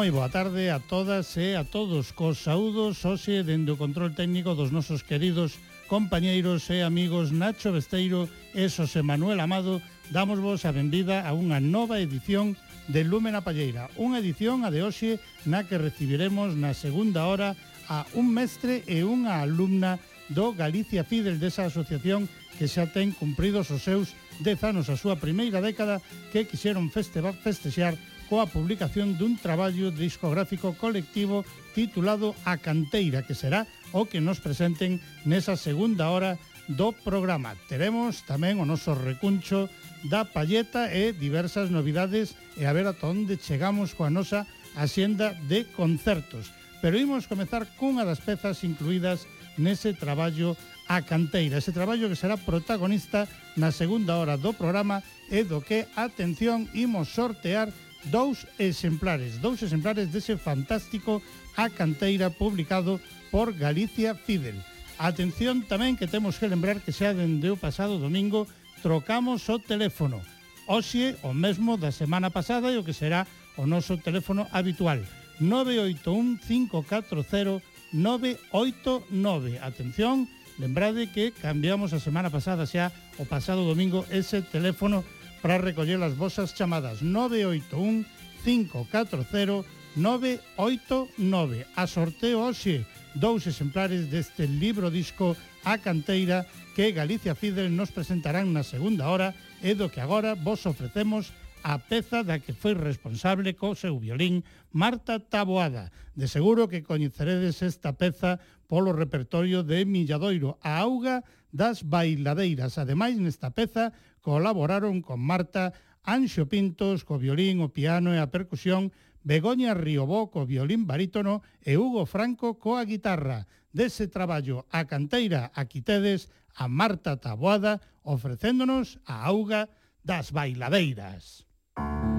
moi boa tarde a todas e a todos. Cos saúdos hoxe dende o control técnico dos nosos queridos compañeiros e amigos Nacho Besteiro e Xosé Manuel Amado damos vos a benvida a unha nova edición de Lúmena Palleira. Unha edición a de hoxe na que recibiremos na segunda hora a un mestre e unha alumna do Galicia Fidel desa asociación que xa ten cumpridos os seus 10 anos a súa primeira década que quixeron festear coa publicación dun traballo discográfico colectivo titulado A Canteira, que será o que nos presenten nesa segunda hora do programa. Teremos tamén o noso recuncho da palleta e diversas novidades e a ver ata onde chegamos coa nosa axenda de concertos. Pero imos comezar cunha das pezas incluídas nese traballo a canteira, ese traballo que será protagonista na segunda hora do programa e do que, atención, imos sortear dous exemplares, dous exemplares dese fantástico A Canteira publicado por Galicia Fidel. Atención tamén que temos que lembrar que xa dende o pasado domingo trocamos o teléfono. Oxe, o mesmo da semana pasada e o que será o noso teléfono habitual. 981-540-989. Atención, lembrade que cambiamos a semana pasada xa o pasado domingo ese teléfono habitual para recoller as vosas chamadas 981 540 989. A sorteo hoxe dous exemplares deste libro disco A Canteira que Galicia Fidel nos presentarán na segunda hora e do que agora vos ofrecemos a peza da que foi responsable co seu violín Marta Taboada. De seguro que coñeceredes esta peza polo repertorio de Milladoiro, a auga das bailadeiras. Ademais, nesta peza colaboraron con Marta, Anxo Pintos co violín, o piano e a percusión, Begoña Riobó co violín barítono e Hugo Franco coa guitarra. Dese traballo a canteira aquí tedes a Marta Taboada ofrecéndonos a auga das bailadeiras. Música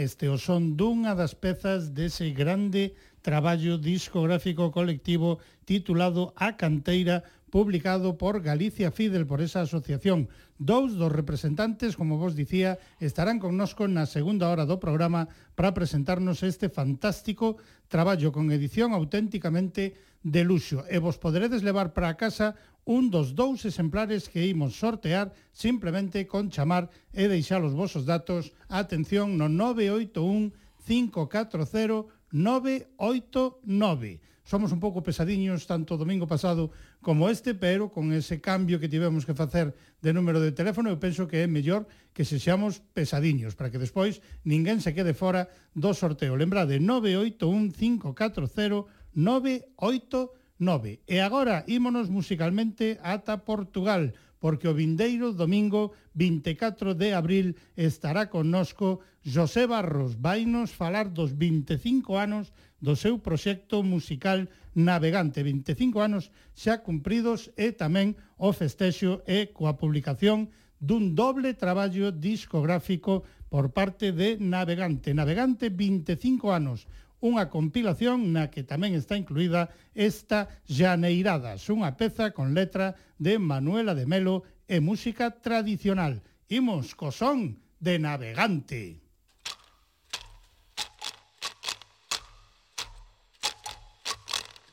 este o son dunha das pezas dese grande traballo discográfico colectivo titulado A Canteira publicado por Galicia Fidel, por esa asociación. Dous dos representantes, como vos dicía, estarán connosco na segunda hora do programa para presentarnos este fantástico traballo con edición auténticamente de luxo. E vos poderedes levar para casa un dos dous exemplares que imos sortear simplemente con chamar e deixar os vosos datos. Atención no 981 540 989 somos un pouco pesadiños tanto o domingo pasado como este, pero con ese cambio que tivemos que facer de número de teléfono, eu penso que é mellor que se seamos pesadiños, para que despois ninguén se quede fora do sorteo. Lembrade, 981540989. E agora ímonos musicalmente ata Portugal, porque o vindeiro domingo 24 de abril estará connosco José Barros. Vainos falar dos 25 anos do seu proxecto musical Navegante. 25 anos xa cumpridos e tamén o festexo e coa publicación dun doble traballo discográfico por parte de Navegante. Navegante, 25 anos, unha compilación na que tamén está incluída esta Xaneiradas, unha peza con letra de Manuela de Melo e música tradicional. Imos co son de Navegante.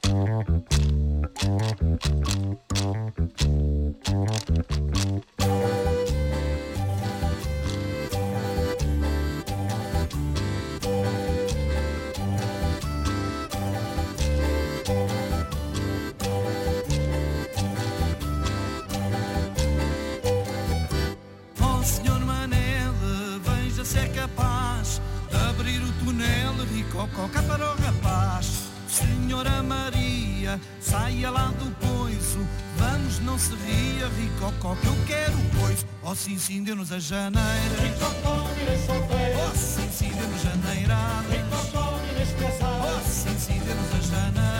Thank you. Coca para o rapaz. Senhora Maria, saia lá do poiso. Vamos, não se ria, ricocó, que eu quero pois. Oh, sim, sim, deu-nos a janeira. Ricocó, mire solteiro. Oh, sim, sim, deu-nos janeirada. Ricocó, mire esqueçado. Oh, sim, sim, deu-nos a janeira.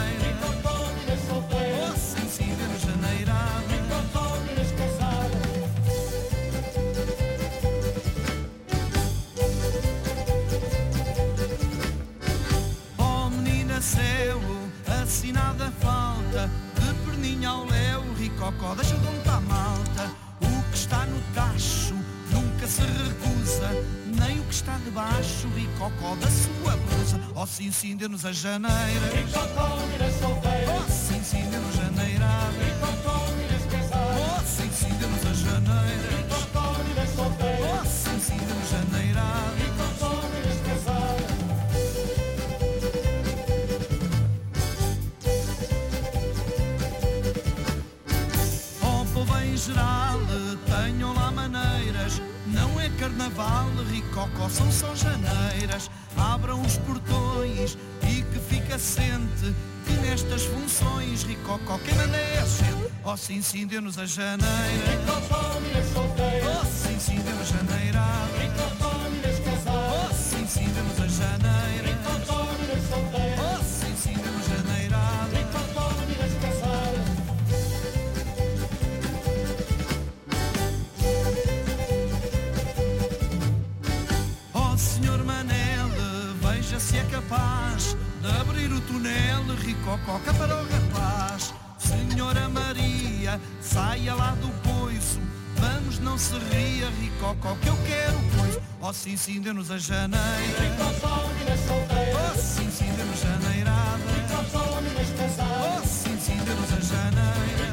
Nada falta. De perninha ao léu, ricocó, deixa de onde está malta. O que está no tacho nunca se recusa. Nem o que está debaixo, ricocó, da sua blusa Oh sim, sim, dê-nos a janeira. Ricocó, mire solteiro. Oh sim, sim, dê-nos geral, tenham lá maneiras. Não é carnaval, ricocó, são só janeiras. Abram os portões e que fica assente Que nestas funções, ricocó, quem manda é a gente. Oh sim, dê-nos a janeira. Ricocó, mire solteiro. Oh sim, sim, dê-nos janeirada Ricocó, capaz de abrir o túnel Ricococa para o rapaz. Senhora Maria, saia lá do poiso. Vamos, não se ria, Ricocó, que eu quero pois. Oh sim, sim, dê-nos a janeira. Ricocó, mire solteiro. Oh sim, sim, dê-nos janeirada. Ricocó, mire esqueçado. Oh sim, sim, dê-nos a janeira.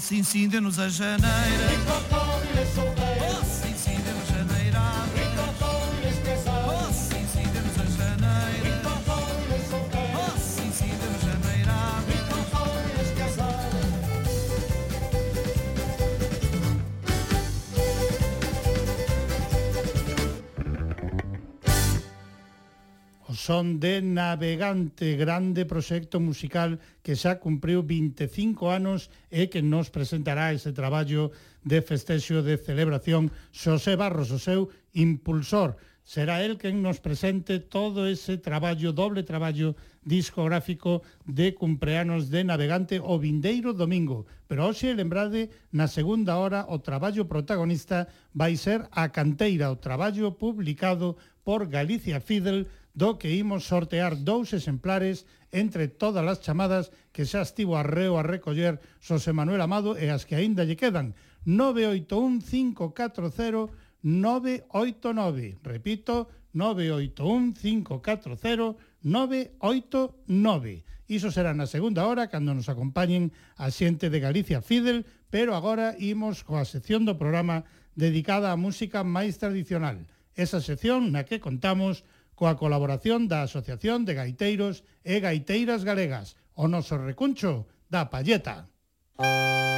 Alce incende-nos a janeira. son de Navegante, grande proxecto musical que xa cumpriu 25 anos e que nos presentará ese traballo de festexo de celebración Xosé Barros, o seu impulsor. Será el quen nos presente todo ese traballo, doble traballo discográfico de cumpleanos de Navegante o vindeiro domingo. Pero hoxe, lembrade, na segunda hora o traballo protagonista vai ser a canteira, o traballo publicado por Galicia Fidel do que imos sortear dous exemplares entre todas as chamadas que xa estivo a reo a recoller Xosé Manuel Amado e as que aínda lle quedan. 981-540-989. Repito, 981-540-989. Iso será na segunda hora, cando nos acompañen a xente de Galicia Fidel, pero agora imos coa sección do programa dedicada á música máis tradicional. Esa sección na que contamos coa colaboración da Asociación de Gaiteiros e Gaiteiras Galegas, o noso recuncho da Palleta. Música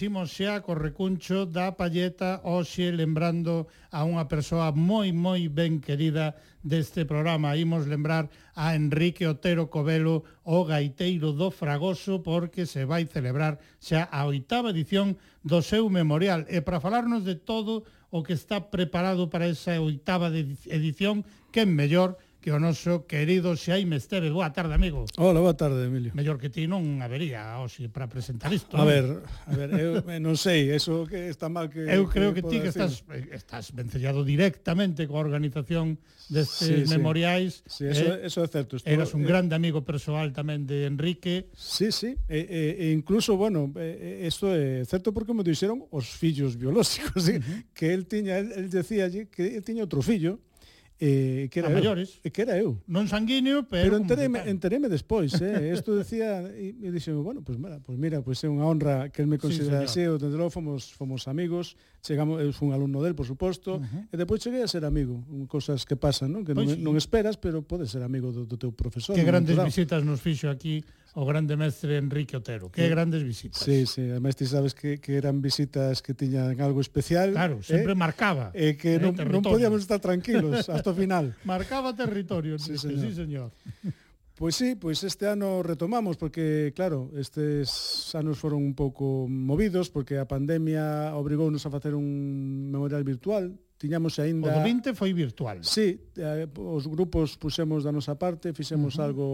Simoxea Correcuncho da Palleta hoxe lembrando a unha persoa moi moi ben querida deste programa. Imos lembrar a Enrique Otero Covelo, o gaiteiro do Fragoso, porque se vai celebrar xa a oitava edición do seu memorial. E para falarnos de todo o que está preparado para esa oitava edición, que mellor mellor que o noso querido Xaime Esteves. Boa tarde, amigo. Hola, boa tarde, Emilio. Mellor que ti non habería hoxe para presentar isto. A non? ver, a ver, eu eh, non sei, eso que está mal que Eu creo que, que ti que estás eh, estás vencellado directamente coa organización destes sí, memoriais. Sí, sí eso, eh, eso é certo. Estuvo, eras un eh, grande amigo persoal tamén de Enrique. Sí, sí, e, e incluso, bueno, isto é certo porque me dixeron os fillos biolóxicos, uh -huh. que el tiña, el, el decía allí que el tiña outro fillo, Eh, que era a maiores. eu, eh, que era eu. Non sanguíneo, pero Pero entereme, entereme despois, eh. Isto decía e, e dixen, bueno, pois pues, mira, pois pues mira, pois pues é unha honra que el me considera sí, así, desde logo fomos fomos amigos, chegamos, eu fui un alumno del, por suposto, uh -huh. e depois cheguei a ser amigo, cousas que pasan, non? Que non, pois non esperas, pero podes ser amigo do, do teu profesor. Que grandes visitas nos fixo aquí o grande mestre Enrique Otero. Que sí. grandes visitas. Sí, sí, además ti sabes que, que eran visitas que tiñan algo especial. Claro, eh, sempre eh? marcaba. E eh, que eh, non, territorio. non podíamos estar tranquilos hasta o final. marcaba territorio, sí, señor. Sí, señor. Pois sí, pois este ano retomamos porque claro, estes anos foron un pouco movidos porque a pandemia obrigounos a facer un memorial virtual tiñamos aínda... O do 20 foi virtual. Sí, eh, os grupos pusemos da nosa parte, fixemos uh -huh. algo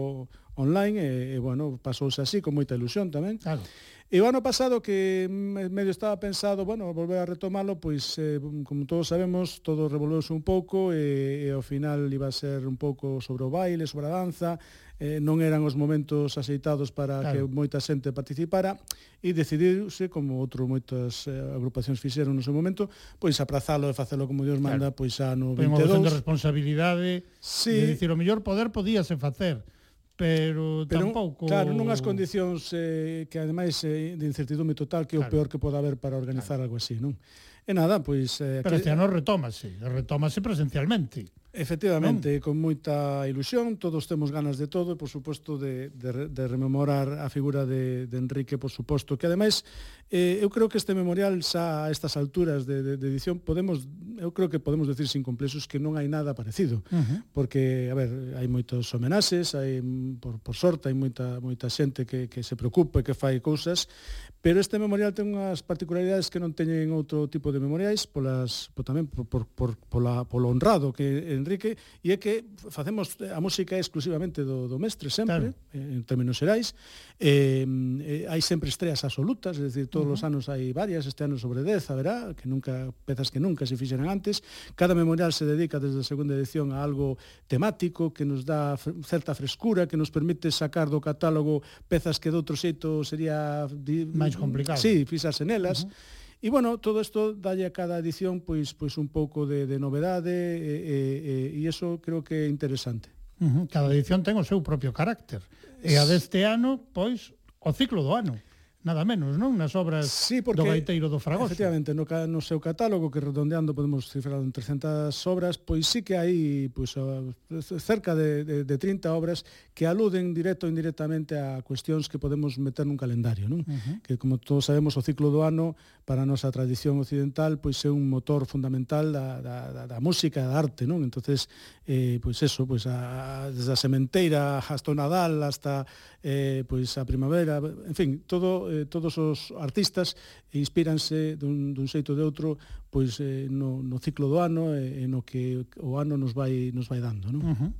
online, e, e bueno, pasouse así, con moita ilusión tamén. Claro. E o ano pasado que medio estaba pensado, bueno, volver a retomalo, pois, eh, como todos sabemos, todo revolveuse un pouco, e, e ao final iba a ser un pouco sobre o baile, sobre a danza, eh, non eran os momentos aceitados para claro. que moita xente participara e decidiuse, como outro moitas eh, agrupacións fixeron no seu momento, pois aprazalo e facelo como Dios manda, claro. pois xa no 22. Foi unha de responsabilidade, sí. de dicir, o mellor poder podíase facer, pero, pero tampouco... Claro, nunhas condicións eh, que ademais eh, de incertidume total que é claro. o peor que pode haber para organizar claro. algo así, non? E nada, pois... Eh, pero este ano retómase, retómase presencialmente. Efectivamente, non? con moita ilusión, todos temos ganas de todo e por suposto de, de, de rememorar a figura de, de Enrique, por suposto, que ademais eh, eu creo que este memorial xa a estas alturas de, de, de edición podemos eu creo que podemos decir sin complexos que non hai nada parecido, uh -huh. porque a ver, hai moitos homenaxes, hai por, por sorte hai moita moita xente que, que se preocupa e que fai cousas, pero este memorial ten unhas particularidades que non teñen outro tipo de memoriais polas por, tamén por, por, por, pola, polo honrado que Enrique Enrique, e é que facemos eh, a música exclusivamente do, do mestre sempre, claro. Eh, en términos xerais, eh, eh, hai sempre estreas absolutas, é dicir, todos uh -huh. os anos hai varias, este ano sobre 10, haberá, que nunca pezas que nunca se fixeran antes. Cada memorial se dedica desde a segunda edición a algo temático que nos dá fre certa frescura, que nos permite sacar do catálogo pezas que de outro xeito sería máis complicado. Sí, fixarse nelas. Uh -huh E, bueno, todo isto dalle a cada edición pois, pois un pouco de, de novedade e, e, e iso creo que é interesante. Uh -huh. Cada edición ten o seu propio carácter. E a deste ano, pois, o ciclo do ano nada menos, non? Nas obras sí, porque, do gaiteiro do Fragoso. Efectivamente, no, no seu catálogo, que redondeando podemos cifrar en 300 obras, pois sí que hai pois, cerca de, de, de 30 obras que aluden directo ou indirectamente a cuestións que podemos meter nun calendario, non? Uh -huh. Que, como todos sabemos, o ciclo do ano, para a nosa tradición occidental, pois é un motor fundamental da, da, da, da música e da arte, non? entonces eh, pois eso, pois a, desde a sementeira hasta o Nadal, hasta eh, pois a primavera, en fin, todo, eh, todos os artistas inspíranse dun, dun xeito de outro pois eh, no, no ciclo do ano e eh, no que o ano nos vai, nos vai dando. Non? Uh -huh.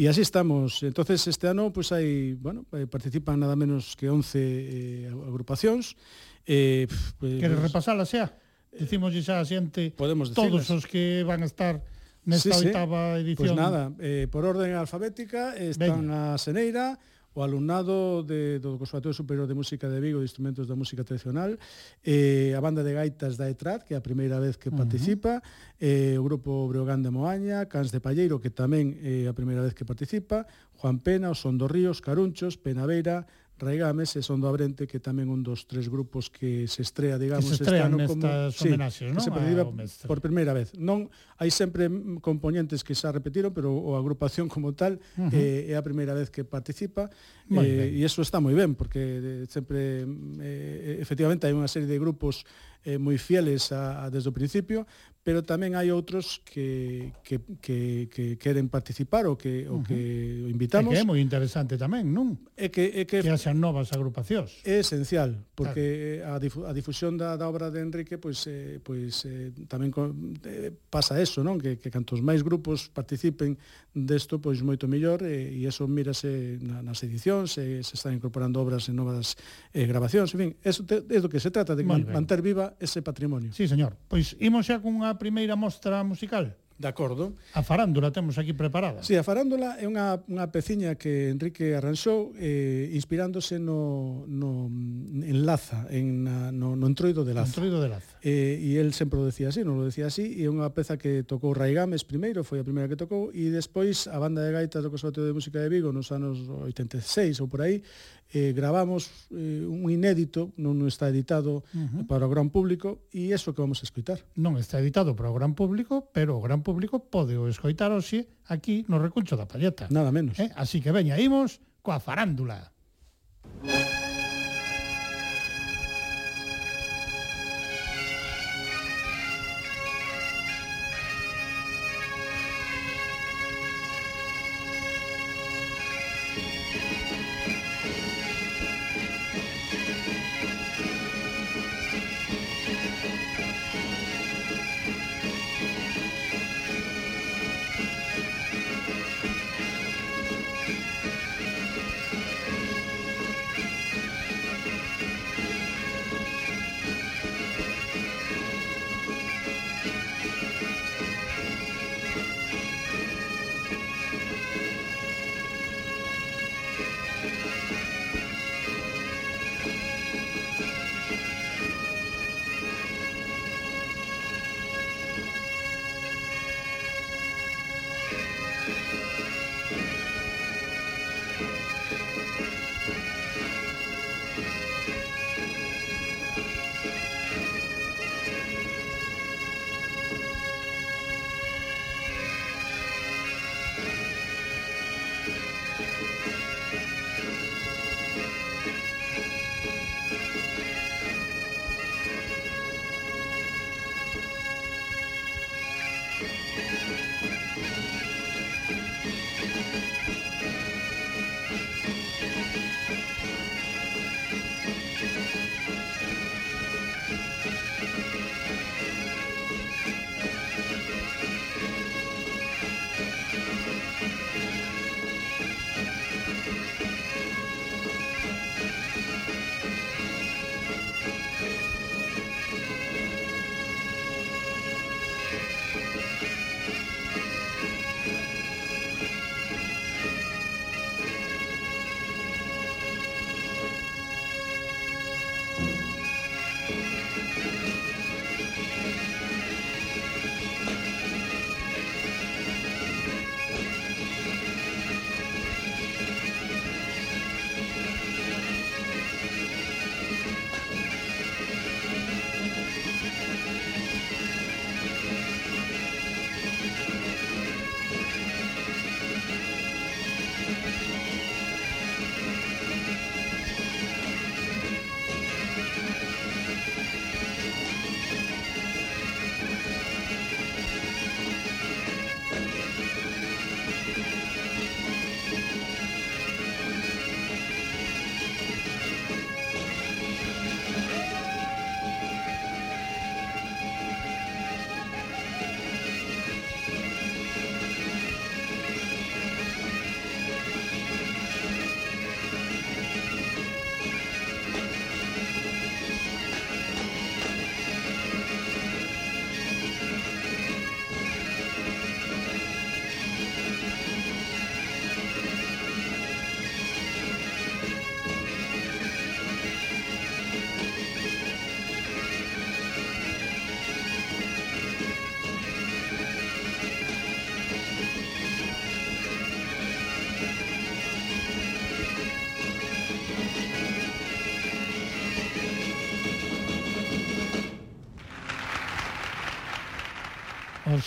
E así estamos. Entonces este ano pois hai, bueno, eh, participan nada menos que 11 eh, agrupacións. Pois eh, pues, Queres repasala xa? Dicimos xa a xente podemos todos os que van a estar nesta sí, oitava pois edición. Pois pues nada, eh, por orden alfabética están a Seneira, o alumnado de, do Conservatorio Superior de Música de Vigo de Instrumentos da Música Tradicional, eh, a banda de gaitas da ETRAD, que é a primeira vez que uh -huh. participa, eh, o grupo Breogán de Moaña, Cans de Palleiro, que tamén é eh, a primeira vez que participa, Juan Pena, o Son dos Ríos, Carunchos, Penaveira, Raigames e Sondo Abrente, que tamén un dos tres grupos que se estrea, digamos, que se este ano como sí, non? Que se perdiba por primeira vez. Non hai sempre componentes que xa repetiron, pero o agrupación como tal uh -huh. eh, é a primeira vez que participa muy eh, e iso está moi ben porque eh, sempre eh, efectivamente hai unha serie de grupos eh, moi fieles a, a desde o principio, pero tamén hai outros que, que, que, que queren participar ou que, o que uh -huh. o invitamos. É que é moi interesante tamén, non? É que, é que, que haxan novas agrupacións. É esencial, porque claro. a, difu a difusión da, da obra de Enrique pois, eh, pois eh, tamén con, eh, pasa eso, non? Que, que cantos máis grupos participen desto, pois moito mellor, eh, e eso mírase na, nas edicións, eh, se están incorporando obras en novas eh, grabacións, en fin, eso te, é do que se trata, de manter viva ese patrimonio. Sí, señor. Pois imos xa cunha a primeira mostra musical? De acordo. A farándula temos aquí preparada. Sí, a farándula é unha, unha peciña que Enrique arranxou eh, inspirándose no, no, en Laza, en, na, no, no entroido de Laza. Entroido de Laza. Eh, e el sempre o decía así, non o decía así, e é unha peza que tocou Raigames primeiro, foi a primeira que tocou, e despois a banda de gaitas do Conservatorio de Música de Vigo nos anos 86 ou por aí, eh, gravamos eh, un inédito, non está editado uh eh, -huh. para o gran público, e iso que vamos a escoitar. Non está editado para o gran público, pero o gran público pode o escoitar hoxe aquí no Recuncho da Palleta. Nada menos. Eh? Así que veña, imos coa farándula.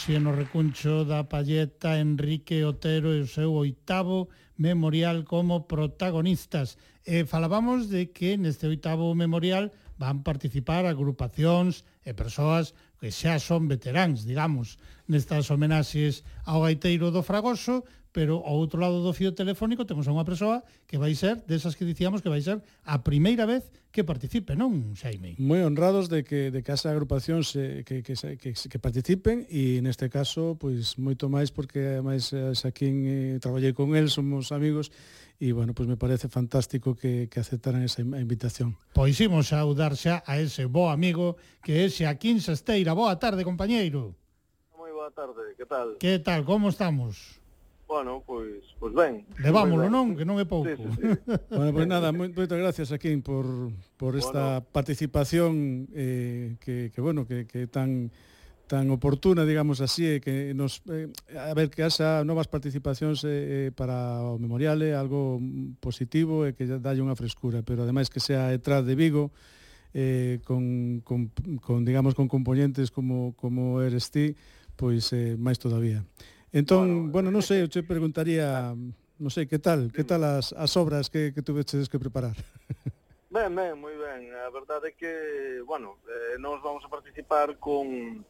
Poesía no recuncho da Palleta, Enrique Otero e o seu oitavo memorial como protagonistas. E falábamos de que neste oitavo memorial van participar agrupacións e persoas que xa son veteráns, digamos, nestas homenaxes ao gaiteiro do Fragoso, pero ao outro lado do fio telefónico temos a unha persoa que vai ser desas que dicíamos que vai ser a primeira vez que participe, non, Xaime? Moi honrados de que de que asa agrupación se, que, que, que, que participen e neste caso pois moito máis porque máis eh, xa quen eh, traballei con el, somos amigos e bueno, pois me parece fantástico que, que aceptaran esa invitación. Pois imos saudar xa a ese bo amigo que é Xaquín Sesteira. Boa tarde, compañeiro. Moi boa tarde, que tal? Que tal, como estamos? bueno, pois, pois ben. Levámolo, non? Que non é pouco. Sí, sí, sí. bueno, pois nada, moitas gracias, Aquín, por, por esta bueno. participación eh, que, que, bueno, que, que tan tan oportuna, digamos así, eh, que nos eh, a ver que haxa novas participacións eh, eh, para o memorial é eh, algo positivo e eh, que dalle unha frescura, pero ademais que sea detrás de Vigo eh, con, con, con digamos con componentes como como eres ti, pois eh, máis todavía. Entón, bueno, bueno non sei, eu che eh, eh, preguntaría, eh, mm, non sei, que tal, que tal as, as obras que, que tuveches que preparar? Ben, ben, moi ben. A verdade é que, bueno, eh, nós vamos a participar con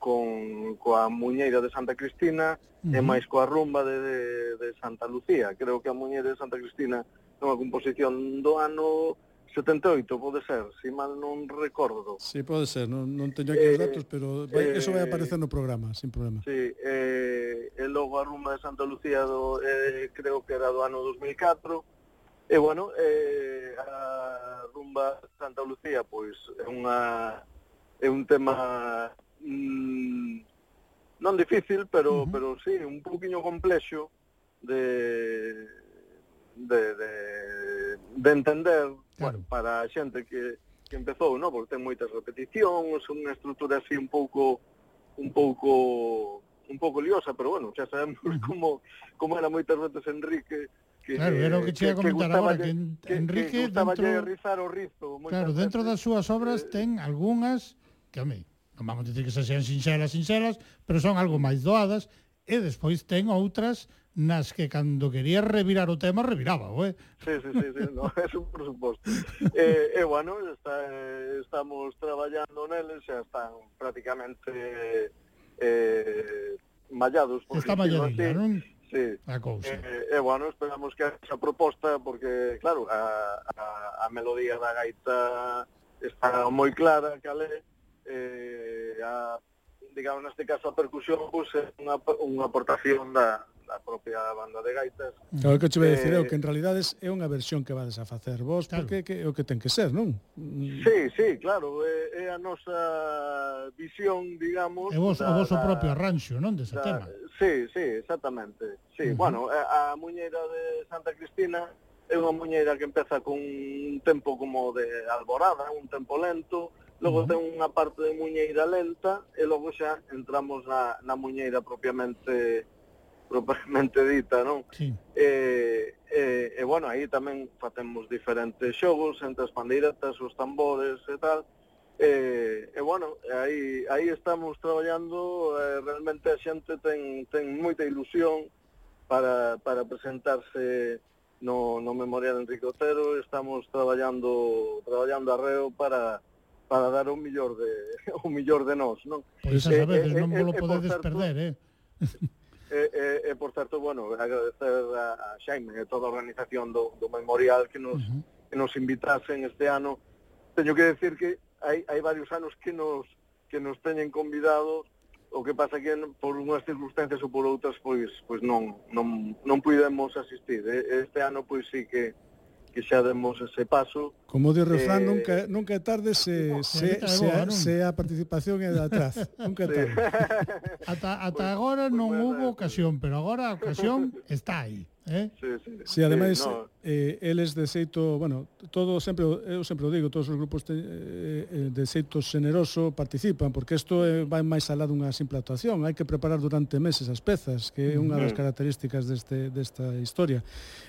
con coa muñeira de Santa Cristina uh -huh. e máis coa rumba de, de, de Santa Lucía. Creo que a muñeira de Santa Cristina é unha composición do ano 78 pode ser, se si mal non recordo. Si, sí, pode ser, non, non teño aquí eh, os datos, pero vai, eh, eso vai eh, aparecer no programa, sin problema. Si, sí, eh, e logo a rumba de Santa Lucía do, eh, creo que era do ano 2004, e bueno, eh, a rumba Santa Lucía, pois, é unha é un tema mm, non difícil, pero, uh -huh. pero sí, un poquinho complexo de, de, de, de entender claro. bueno, para a xente que, que empezou, no? porque ten moitas repeticións, unha estrutura así un pouco un pouco un pouco liosa, pero bueno, xa sabemos como como era moitas veces Enrique que Claro, era o que che ia comentar agora que, que Enrique que dentro rizar o rizo, Claro, dentro das súas obras eh, ten algunhas que a mí non vamos a dicir que se sean sinxelas, sinxelas, pero son algo máis doadas, e despois ten outras nas que cando quería revirar o tema, reviraba, eh? Sí, sí, sí, sí no, eso por suposto. Eh, e, eh, eh, bueno, está, estamos traballando neles, xa están prácticamente eh, mallados. Por está malladilla, así. non? Sí. A cousa. Eh, e, eh, eh, bueno, esperamos que esa proposta, porque, claro, a, a, a melodía da gaita está moi clara, cale, eh, a, digamos, neste caso, a percusión, pues, é unha, unha aportación da, a propia banda de gaitas. Claro, que che vai eh, dicir eu, que en realidad é unha versión que vades a facer vos, claro. porque que, o que ten que ser, non? Sí, sí, claro, é, é a nosa visión, digamos... É vos, da, o vosso da, propio arranxo, non, desa da, tema? Sí, sí, exactamente. Sí, uh -huh. bueno, a, a muñeira de Santa Cristina é unha muñeira que empeza con un tempo como de alborada, un tempo lento, logo uh -huh. ten unha parte de muñeira lenta e logo xa entramos na, na muñeira propiamente propiamente dita, non? Sí. E, e, e bueno, aí tamén facemos diferentes xogos entre as pandeiretas, os tambores e tal, E, e bueno, aí, aí estamos traballando, eh, realmente a xente ten, ten moita ilusión para, para presentarse no, no Memorial Enrique Otero, estamos traballando traballando arreo para, para dar o millor de o millor de nós, non? Pois esas a veces eh, non vos lo podedes certo, perder, eh? E, e, e por certo, bueno, agradecer a, a Xaime e toda a organización do, do memorial que nos, uh -huh. que nos invitasen este ano. Teño que decir que hai, hai varios anos que nos, que nos teñen convidados o que pasa que por unhas circunstancias ou por outras pois pois non non non puidemos asistir. Este ano pois sí que que xa demos ese paso. Como di o refrán, eh, nunca, nunca é tarde se, no, se, se, a, se a participación é de atrás. Nunca é tarde. ata, ata pues, agora non pues, hubo ocasión, pero agora a ocasión está aí. Eh? Sí, sí. sí ademais, sí, no. eh, eles de xeito, bueno, todo sempre, eu sempre o digo, todos os grupos te, eh, eh, de xeito xeneroso participan, porque isto eh, vai máis alá dunha simple actuación, hai que preparar durante meses as pezas, que é unha das mm. características deste, desta historia.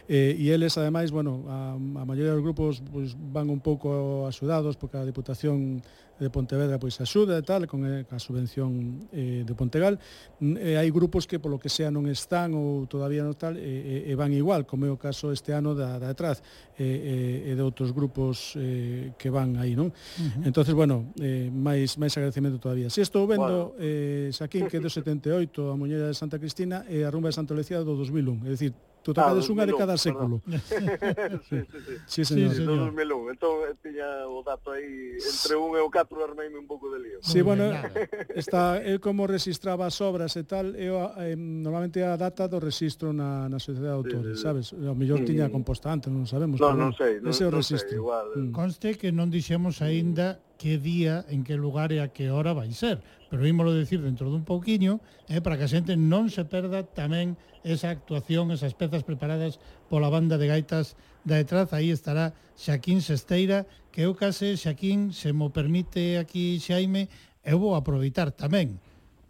Eh, e eles, ademais, bueno, a, a maioría dos grupos pues, van un pouco axudados, porque a Diputación de Pontevedra pois axuda e tal, con eh, a subvención eh, de Pontegal. E hai grupos que polo que sea non están ou todavía non tal, e, e van igual, como é o caso este ano da, da atrás e, e, e de outros grupos eh, que van aí, non? Uh -huh. entonces bueno, eh, máis máis agradecemento todavía. Si estou vendo bueno. eh, Saquín que é do 78 a Muñeira de Santa Cristina e a Rumba de Santa Lucía do 2001, é dicir, Tú tocades ah, unha de cada século. sí, sí, sí. sí, señor. sí, señor. 2001. Entón, tiña o dato aí entre un e o 4 armeime un pouco de lío. Sí, Muy bueno, está, el como registraba as obras e tal, eu, eh, normalmente a data do registro na, na Sociedade de Autores, sí, sí, sabes? O mellor sí. tiña composta antes, non sabemos. No, non sei. Non, ese é o registro. Sei, igual, eh. mm. Conste que non dixemos aínda que día, en que lugar e a que hora vai ser, pero ímolo decir dentro dun pouquiño, eh, para que a xente non se perda tamén esa actuación, esas pezas preparadas pola banda de gaitas da detrás, aí estará Xaquín Sesteira, que eu case, Xaquín, se mo permite aquí Xaime, eu vou aproveitar tamén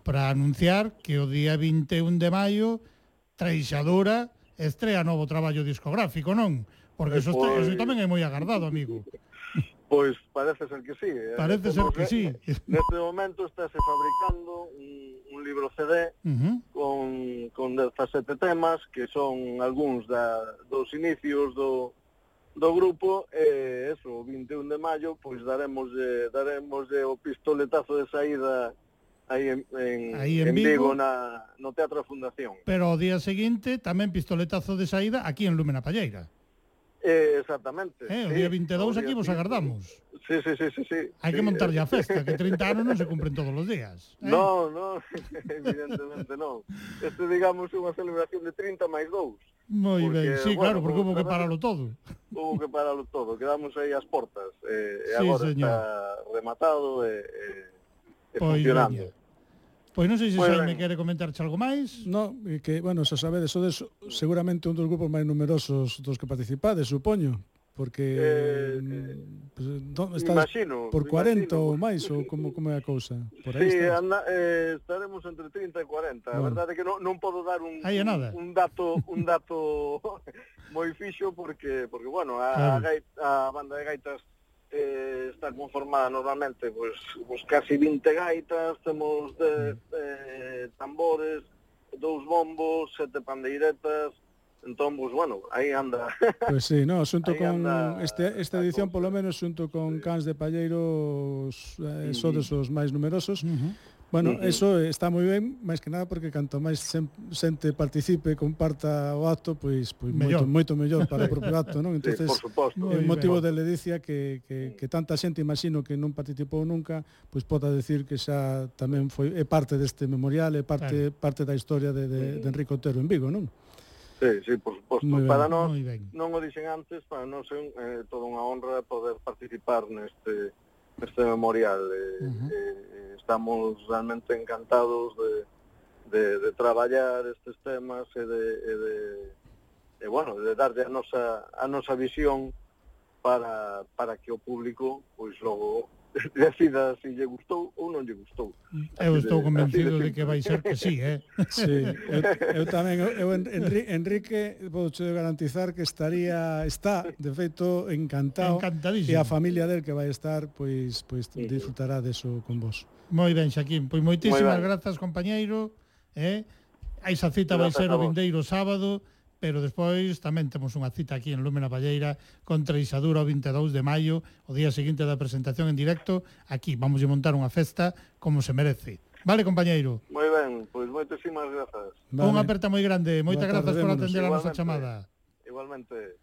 para anunciar que o día 21 de maio Traixadura estrea novo traballo discográfico, non? Porque eso, está, eso pois- tamén é moi agardado, amigo. Pois parece ser que sí. Eh. Parece ser que sí. Neste momento estáse fabricando un, un libro CD uh -huh. con, con 17 temas que son algúns da, dos inicios do, do grupo e eso, o 21 de maio pois daremos daremos o pistoletazo de saída aí en, en, aí en, en Vigo, Vigo na, no Teatro Fundación. Pero o día seguinte tamén pistoletazo de saída aquí en Lúmena Palleira. Eh, exactamente. Eh, o sí, día 22 aquí vos agardamos. Sí, sí, sí, sí, sí. Hai sí, que montarlle a eh. festa, que 30 anos non se cumpren todos os días. Eh? No, no, evidentemente non. Este, digamos, é unha celebración de 30 máis 2. Moi ben, sí, bueno, claro, porque hubo que paralo todo. Hubo que paralo todo, quedamos aí as portas. Eh, sí, e agora señor. está rematado e, e, e pois, funcionando. Veña. Pois non sei se pois bueno, me quere comentarche algo máis. No, que, bueno, xa sabedes, sodes seguramente un dos grupos máis numerosos dos que participades, supoño, porque eh, mm, eh pues, don, estás imagino, por 40 imagino. ou máis ou como como é a cousa? Por aí sí, anda, eh, estaremos entre 30 e 40. Bueno. A verdade é que non, non podo dar un, nada. un dato un dato moi fixo porque porque bueno, a, claro. a, gaita, a banda de gaitas eh, está conformada normalmente pois, pois casi 20 gaitas, temos de, mm. eh, tambores, dous bombos, sete pandeiretas, entón, pois, bueno, aí anda. Pois pues sí, no, xunto aí con anda, este, esta edición, polo menos, xunto con Cans de Palleiros, eh, sodes mm-hmm. os máis numerosos, uh -huh Bueno, uh -huh. eso está moi ben, máis que nada porque canto máis xente participe, comparta o acto, pois pois mellor. moito moito mellor para o propio acto, non? Entonces, sí, o motivo ben. de ledicia que, que, que tanta xente imagino que non participou nunca, pois poda decir que xa tamén foi é parte deste memorial, é parte claro. parte da historia de, de, de Enrique Otero en Vigo, non? Sí, sí, por suposto. Ben, para nós, non o dixen antes, para nós é eh, toda unha honra poder participar neste este memorial. Eh, uh -huh. eh, estamos realmente encantados de, de, de traballar estes temas e de, e de e bueno, de darlle a nosa a nosa visión para para que o público pois logo decida se si lle gustou ou non lle gustou. Eu estou convencido de, de que vai ser que sí, eh? Sí, eu, eu tamén, eu, Enrique, Enrique podo garantizar que estaría, está, de feito, encantado. Encantadísimo. E a familia del que vai estar, pois, pois sí. disfrutará deso con vos. Moi ben, Xaquín, pois moitísimas grazas, compañeiro, eh? A esa cita vai ser o vindeiro sábado pero despois tamén temos unha cita aquí en Lúmena Palleira contra Isadura o 22 de maio, o día seguinte da presentación en directo, aquí vamos a montar unha festa como se merece. Vale, compañeiro. Moi ben, pois moitísimas grazas. Vale. Unha aperta moi grande. Moitas grazas por atender a nosa chamada. Igualmente.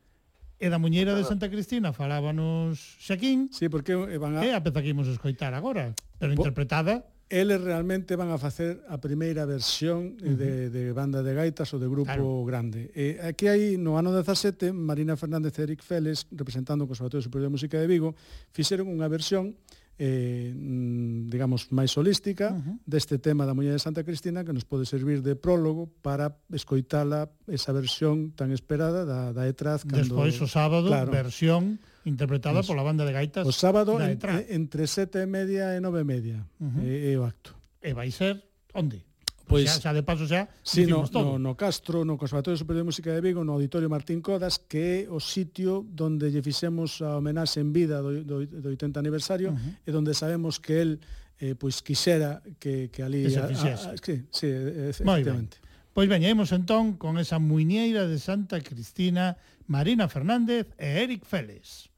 E da Muñeira de Santa Cristina falábanos Xaquín. Sí, porque van a... É a peza que imos escoitar agora, pero Bo... interpretada eles realmente van a facer a primeira versión uh -huh. de, de banda de gaitas ou de grupo claro. grande. E aquí hai, no ano 17, Marina Fernández e Eric Félix, representando o Conservatorio Superior de Música de Vigo, fixeron unha versión eh, mm, digamos, máis holística uh -huh. deste tema da Muñeira de Santa Cristina que nos pode servir de prólogo para escoitala esa versión tan esperada da, da Etraz. Cando... Despois o sábado, claro, versión interpretada Eso. pola banda de gaitas. O sábado entre, entre sete e media e nove e media uh eh, -huh. Eh, é, é o acto. E vai ser onde? Pois, xa, xa de paso xa sí, no, todo. no, no Castro, no Conservatorio Superior de Música de Vigo, no Auditorio Martín Codas, que é o sitio onde lle fixemos a homenaxe en vida do, do, do 80 aniversario uh -huh. e onde sabemos que el eh, pois quixera que, que ali... Que se fixese. A, a, sí, efectivamente. Pois veñemos entón con esa muiñeira de Santa Cristina, Marina Fernández e Eric Félix.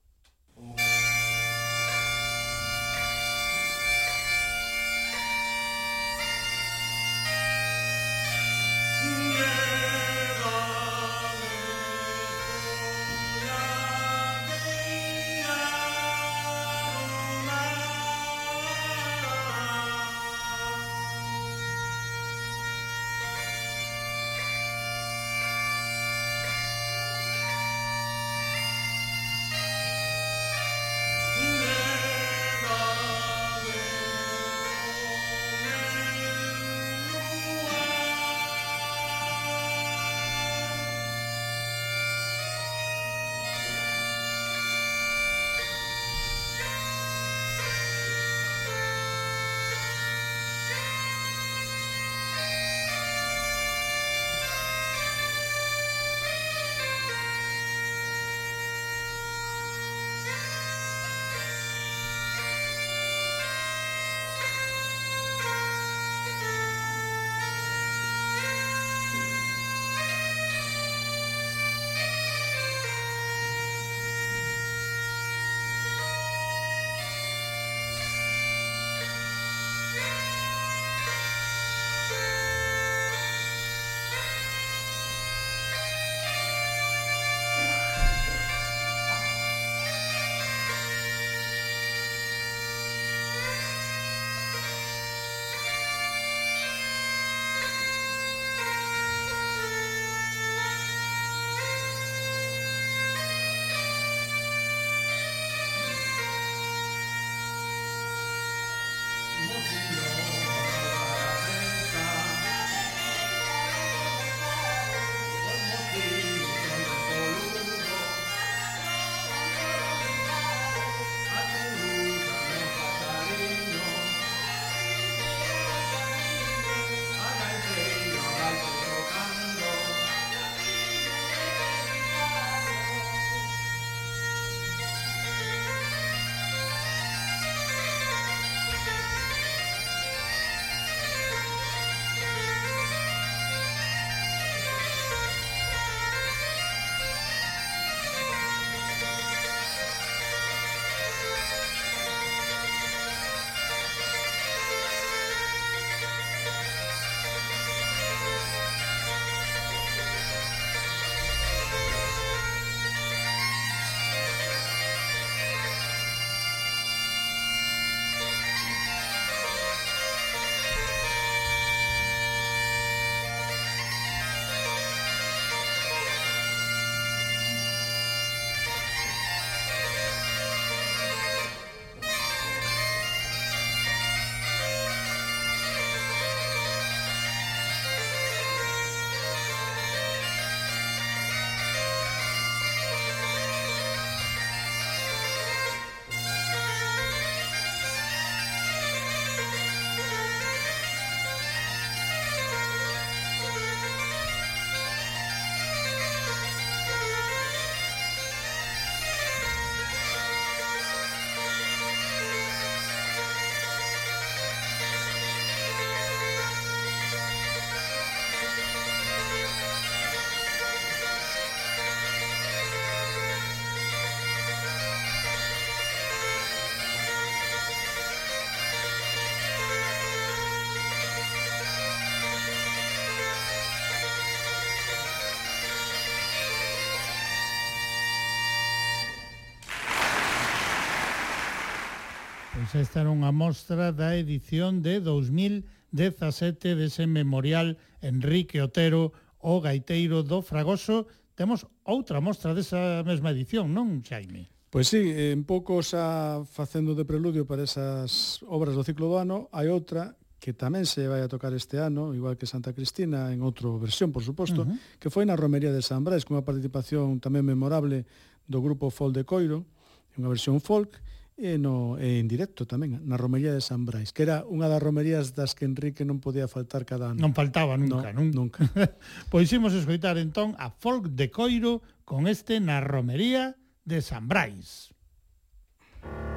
Esta era unha mostra da edición de 2017 dese memorial Enrique Otero, o gaiteiro do Fragoso. Temos outra mostra desa mesma edición, non, Xaime? Pois sí, en pouco xa facendo de preludio para esas obras do ciclo do ano, hai outra que tamén se vai a tocar este ano, igual que Santa Cristina, en outra versión, por suposto, uh -huh. que foi na Romería de San Brais, con unha participación tamén memorable do grupo Fol de Coiro, unha versión folk, e, no, e en directo tamén, na Romería de San Brais, que era unha das romerías das que Enrique non podía faltar cada ano. Non faltaba nunca, no, nun... nunca. pois imos escoitar entón a Folk de Coiro con este na Romería de San Brais. Thank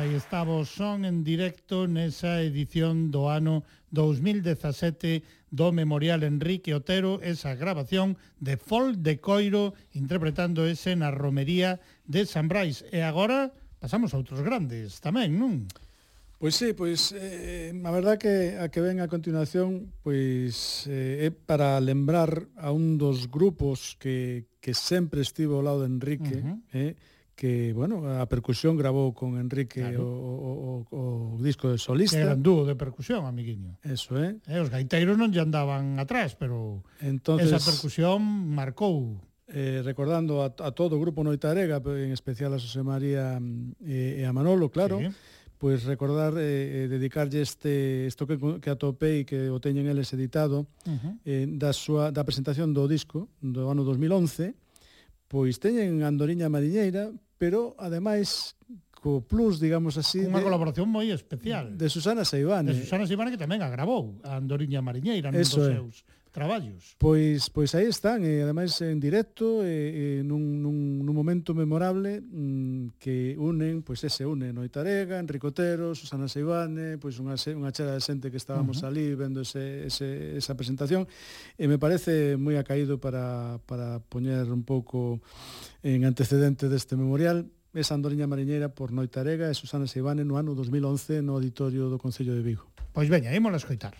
aí estamos, son en directo nesa edición do ano 2017 do Memorial Enrique Otero, esa grabación de Fol de Coiro interpretando ese na romería de San Brais. E agora pasamos a outros grandes tamén, non? Pois sí, pois eh, eh a verdad que a que ven a continuación pois eh, é para lembrar a un dos grupos que, que sempre estivo ao lado de Enrique, uh -huh. eh, que, bueno, a percusión grabou con Enrique claro. o, o, o, o disco de solista. Que eran dúo de percusión, amiguinho. Eso, é. Eh? eh os gaiteiros non lle andaban atrás, pero Entonces, esa percusión marcou. Eh, recordando a, a todo o grupo Noitarega, en especial a José María eh, e a Manolo, claro, sí. pois pues recordar, eh, eh, dedicarlle este, isto que, que atopei, que o teñen eles editado, uh -huh. eh, da, súa, da presentación do disco do ano 2011, pois teñen Andoriña Mariñeira, pero ademais co plus, digamos así, unha de, colaboración moi especial de Susana Seivane. De Susana Seivane que tamén agravou a Andoriña Mariñeira nos seus traballos. Pois pois aí están, e ademais en directo, e, e nun, nun, nun momento memorable mm, que unen, pois ese une Noitarega, Enricotero, Susana Seibane, pois unha, unha chera de xente que estábamos uh -huh. ali vendo ese, ese, esa presentación, e me parece moi acaído para, para poñer un pouco en antecedente deste memorial, esa andoriña mariñeira por Noitarega e Susana Seibane no ano 2011 no Auditorio do Concello de Vigo. Pois veña, ímola escoitar.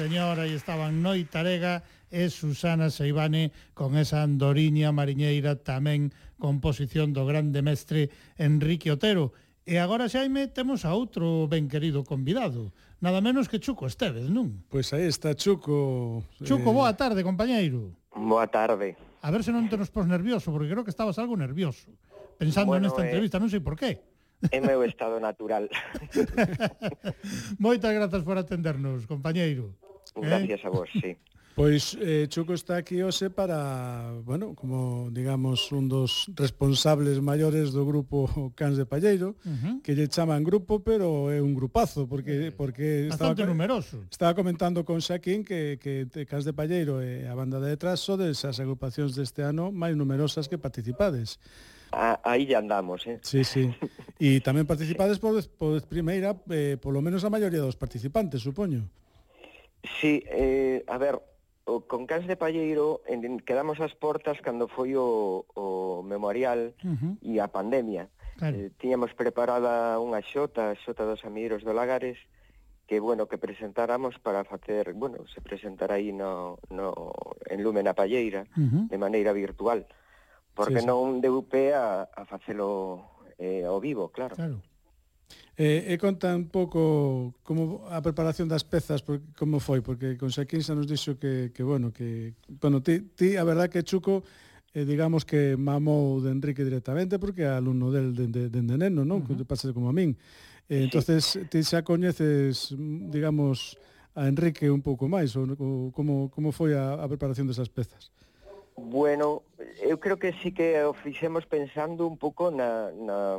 señora, aí estaban Noi Tarega e Susana Seibane con esa andoriña mariñeira tamén composición do grande mestre Enrique Otero. E agora, Xaime, temos a outro ben querido convidado, nada menos que Chuco Estevez, non? Pois aí está Chuco. Chuco, eh... boa tarde, compañeiro. Boa tarde. A ver se non te nos pos nervioso, porque creo que estabas algo nervioso, pensando bueno, nesta eh... entrevista, non sei por qué. É meu estado natural. Moitas grazas por atendernos, compañeiro. ¿Eh? Gracias eh? a vos, sí. Pois eh, Chuco está aquí hoxe para, bueno, como digamos un dos responsables maiores do grupo Cans de Palleiro, uh -huh. que lle chaman grupo, pero é un grupazo porque eh, porque Bastante estaba numeroso. Estaba comentando con Xaquín que que Cans de Palleiro e a banda de detrás son desas agrupacións deste ano máis numerosas que participades. A, aí ya andamos, eh. Sí, sí. E tamén participades por, por primeira, eh, polo menos a maioría dos participantes, supoño. Sí, eh, a ver, o con Cans de Palleiro en, quedamos as portas cando foi o, o memorial uh -huh. e a pandemia. Claro. Eh, tiñamos preparada unha xota, a xota dos amigos do Lagares, que bueno, que presentáramos para facer, bueno, se presentará aí no, no, en Lumen a Palleira, uh -huh. de maneira virtual, porque sí, sí. non deu pé a, a facelo eh, ao vivo, claro. Claro. Eh, e conta un pouco como a preparación das pezas, por, como foi, porque con Xaquinsa nos dixo que, que bueno, que, bueno, ti, ti a verdad que Chuco, eh, digamos que mamou de Enrique directamente, porque é alumno del de, de, de, de neno, non? Uh -huh. Que pasa como a min. Eh, entonces, ti xa coñeces, digamos, a Enrique un pouco máis, ou, ou como, como foi a, a preparación desas pezas? Bueno, eu creo que sí que o fixemos pensando un pouco na, na,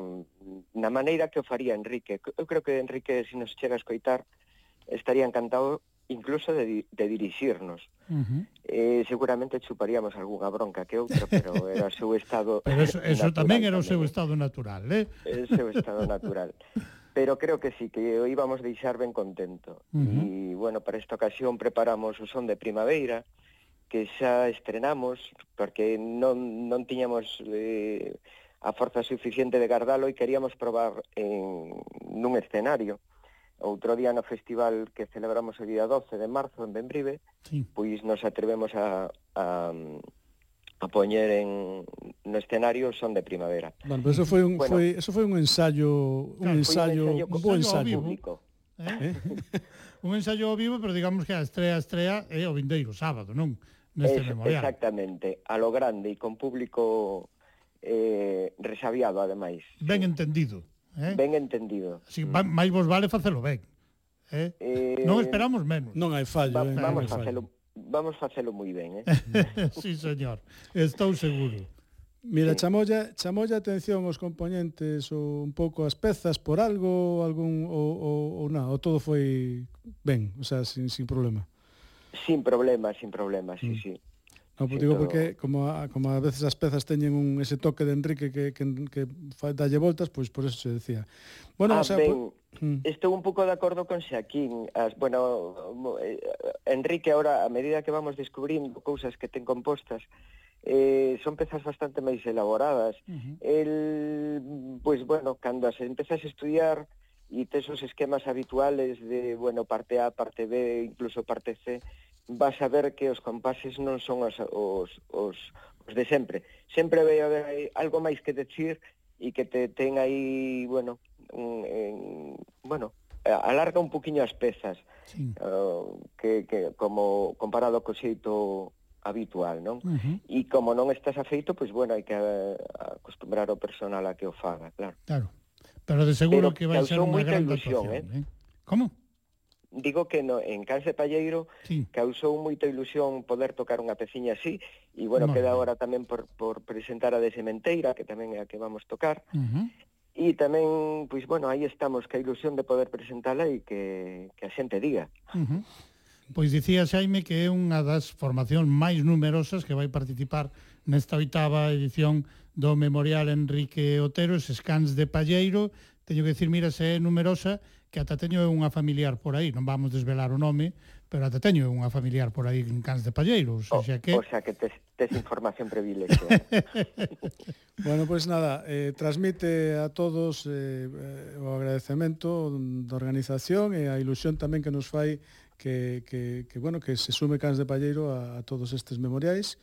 na maneira que o faría Enrique. Eu creo que Enrique, se nos chega a escoitar, estaría encantado incluso de, de dirixirnos. Uh -huh. eh, seguramente chuparíamos algunha bronca que outra, pero era o seu estado Pero eso, eso natural, tamén era o seu estado natural, eh? O seu estado natural. Pero creo que sí, que o íbamos deixar ben contento. Uh -huh. E, bueno, para esta ocasión preparamos o son de primavera, uh que xa estrenamos porque non, non tiñamos eh, a forza suficiente de gardalo e queríamos probar en, nun escenario. Outro día no festival que celebramos o día 12 de marzo en Benbrive, sí. pois nos atrevemos a, a, a poñer en no escenario son de primavera. Bueno, pero eso foi un bueno, foi eso foi un ensayo, un claro, ensayo, un ensayo, un bo ensayo, ensayo público. Eh? eh? un ensayo ao vivo, pero digamos que a estrea a estrea é eh, o vindeiro sábado, non? neste es, memorial. Exactamente, a lo grande e con público eh, resabiado, ademais. Ben sí. entendido. Eh? Ben entendido. Así, mm. máis vos vale facelo ben. Eh? Eh, non esperamos menos. Non hai fallo. Va, eh, vamos, facelo, vamos facelo moi ben. Eh? sí, señor. Estou seguro. Mira, chamolla, chamolla atención os componentes ou un pouco as pezas por algo, algún ou ou, ou nada, ou todo foi ben, o sea, sin sin problema. Sin problema, sin problema, sí, mm. sí. No, pues digo todo... porque como a, como a veces as pezas teñen un ese toque de Enrique que que que dalle voltas, pois pues, por eso se decía. Bueno, ah, o sea, ben, por... mm. estou un pouco de acordo con Xaquín. As, bueno, eh, Enrique agora a medida que vamos descubrindo cousas que ten compostas, eh, son pezas bastante máis elaboradas. Uh -huh. El, pois, pues, bueno, cando as empezas a estudiar, e tes os esquemas habituales de, bueno, parte A, parte B, incluso parte C, vas a ver que os compases non son os, os, os, os de sempre. Sempre vai haber algo máis que decir e que te ten aí, bueno, un, en, bueno, alarga un poquinho as pezas, sí. uh, que, que como comparado co xeito habitual, non? Uh -huh. E como non estás afeito, pois bueno, hai que eh, acostumbrar o personal a que o faga, claro. Claro. Pero de seguro pero que vai ser unha gran ilusión, eh? eh? Como? Digo que no, en Canse Palleiro sí. causou moita ilusión poder tocar unha peciña así e bueno, no. queda agora tamén por, por presentar a de Sementeira, que tamén é a que vamos tocar. Uh -huh. E tamén, pois bueno, aí estamos, que a ilusión de poder presentala e que, que a xente diga. Uh -huh. Pois dicía Xaime que é unha das formacións máis numerosas que vai participar nesta oitava edición do Memorial Enrique Otero, eses cans de Palleiro, teño que dicir, mira, se é numerosa, que ata teño unha familiar por aí, non vamos desvelar o nome, pero ata teño unha familiar por aí en Cans de Palleiros, o, xa sea que... O sea que tes, tes información privilegiada. bueno, pois pues nada, eh, transmite a todos eh, eh, o agradecemento da organización e a ilusión tamén que nos fai que, que, que, bueno, que se sume Cans de Palleiro a, a todos estes memoriais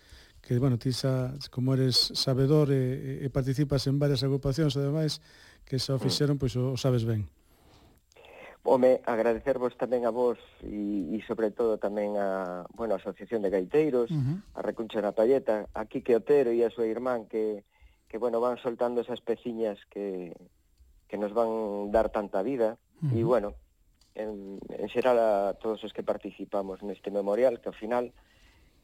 que, bueno, ti xa, como eres sabedor e, e participas en varias agrupacións, ademais, que xa o fixeron, pois o, o sabes ben. Home, agradecervos tamén a vos e, e sobre todo tamén a, bueno, a Asociación de Gaiteiros, uh -huh. a Recuncha na Palleta, a Quique Otero e a súa irmán que, que bueno, van soltando esas peciñas que, que nos van dar tanta vida. Uh -huh. E, bueno, en, en xeral a todos os que participamos neste memorial, que ao final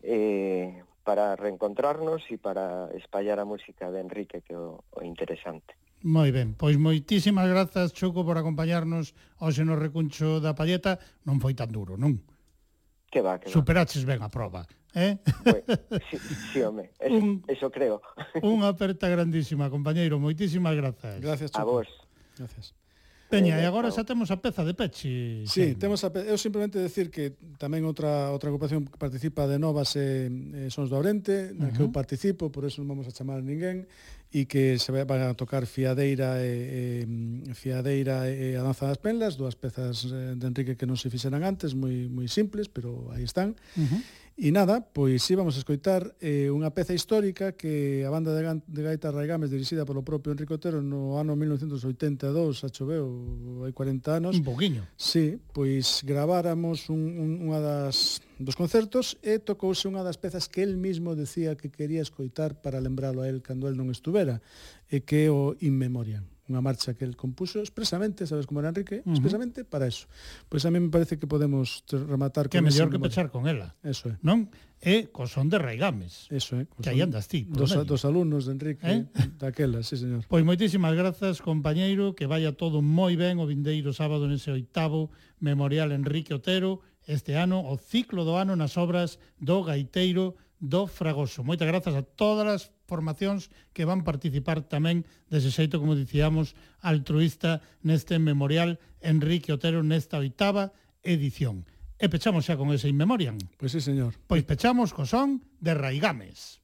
eh, para reencontrarnos e para espallar a música de Enrique, que é o, o interesante. Moi ben, pois moitísimas grazas, Choco, por acompañarnos hoxe no recuncho da palleta. Non foi tan duro, non? Que va, que va. Superaches ben a proba, eh? Pois, sí, sí, home, eso, un, eso creo. Unha aperta grandísima, compañeiro. Moitísimas grazas. Gracias, Choco. A vos. Gracias. Peña, eh, e agora xa temos a peza de peche. Sí, temos a peza. Eu simplemente decir que tamén outra outra agrupación que participa de Novas é eh, Sons do Orente, na uh -huh. que eu participo, por eso non vamos a chamar a ninguén, e que se van a tocar Fiadeira e, e Fiadeira e a Danza das Penlas, dúas pezas eh, de Enrique que non se fixeran antes, moi moi simples, pero aí están. Uh -huh E nada, pois íbamos vamos a escoitar eh, unha peza histórica que a banda de, de Gaita Raigames dirixida polo propio Enrico Otero no ano 1982, a choveu, hai 40 anos. Un poquinho. Sí, pois graváramos un, un, unha das dos concertos e tocouse unha das pezas que el mismo decía que quería escoitar para lembralo a el cando el non estuvera, e que é o In Memoriam unha marcha que el compuso expresamente, sabes como era Enrique, uh -huh. expresamente para eso. Pois pues a mí me parece que podemos rematar que con Que mellor que pechar con ela. Eso é. Non? É co son de Raigames. Eso é. Que aí andas ti. Dos, medio. dos alumnos de Enrique eh? daquela, sí, señor. Pois moitísimas grazas, compañeiro, que vaya todo moi ben o vindeiro sábado nese oitavo Memorial Enrique Otero, este ano o ciclo do ano nas obras do gaiteiro do Fragoso. Moitas grazas a todas as formacións que van participar tamén dese xeito, como dicíamos, altruista neste memorial Enrique Otero nesta oitava edición. E pechamos xa con ese In Memoriam. Pois sí, señor. Pois pechamos co son de Raigames.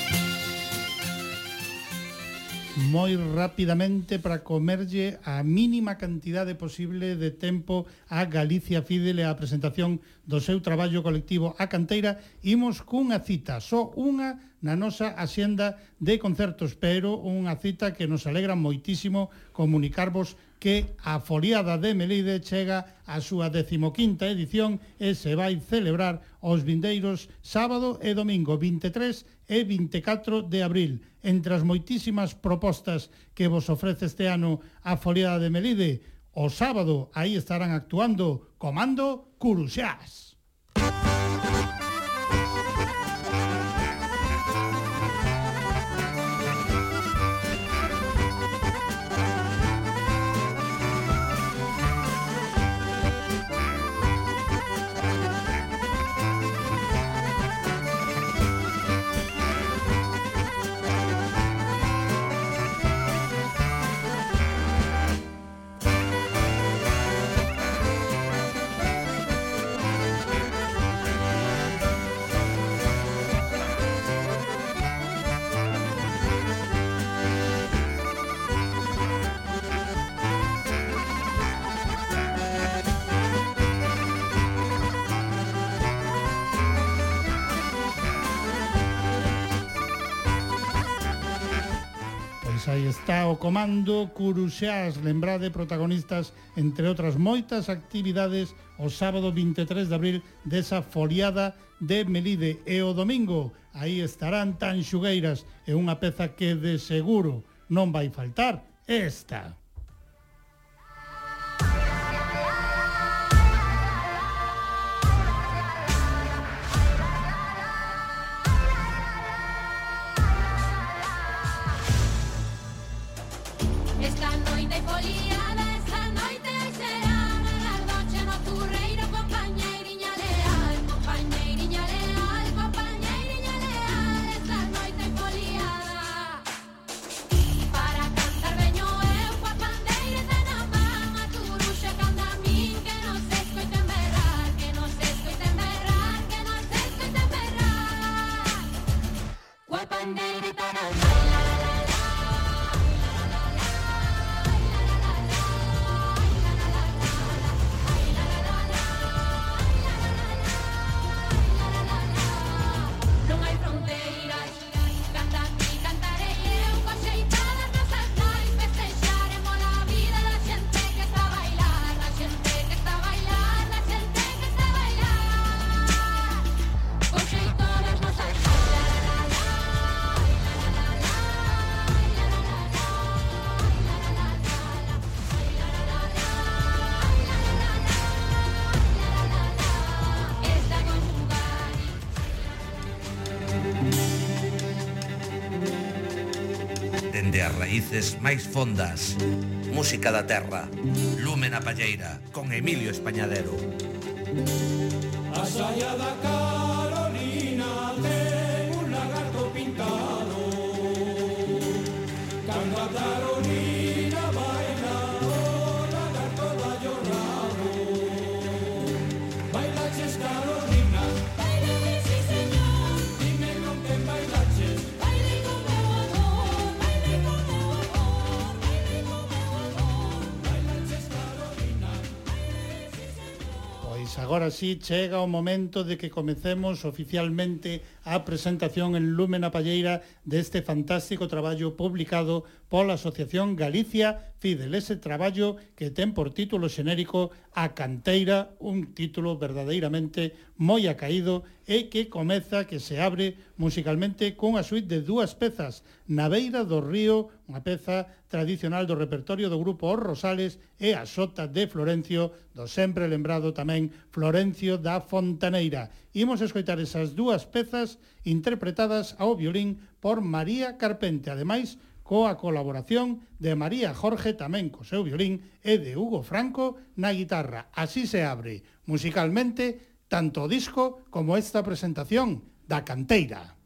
moi rapidamente para comerlle a mínima cantidade posible de tempo a Galicia Fidel e a presentación do seu traballo colectivo a Canteira. Imos cunha cita, só unha na nosa axenda de concertos, pero unha cita que nos alegra moitísimo comunicarvos que a Foliada de Melide chega á súa 15ª edición e se vai celebrar os vindeiros sábado e domingo 23 e 24 de abril. Entre as moitísimas propostas que vos ofrece este ano a Foliada de Melide, o sábado aí estarán actuando Comando Curuxás. ao comando Curuxás, lembrade protagonistas entre outras moitas actividades o sábado 23 de abril desa foliada de Melide e o domingo aí estarán tan xugueiras e unha peza que de seguro non vai faltar esta. Everybody. fondas. Música da terra, lume na palleira, con Emilio Españadero. A saia da casa agora sí chega o momento de que comecemos oficialmente a presentación en Lúmena Palleira deste fantástico traballo publicado pola Asociación Galicia Fidel. Ese traballo que ten por título xenérico A Canteira, un título verdadeiramente moi acaído e que comeza, que se abre musicalmente cunha suite de dúas pezas, Na beira do río, unha peza tradicional do repertorio do grupo Os Rosales e a Sota de Florencio, do sempre lembrado tamén Florencio da Fontaneira. Imos escoitar esas dúas pezas interpretadas ao violín por María Carpente, ademais coa colaboración de María Jorge tamén co seu violín e de Hugo Franco na guitarra. Así se abre musicalmente tanto o disco como esta presentación da canteira.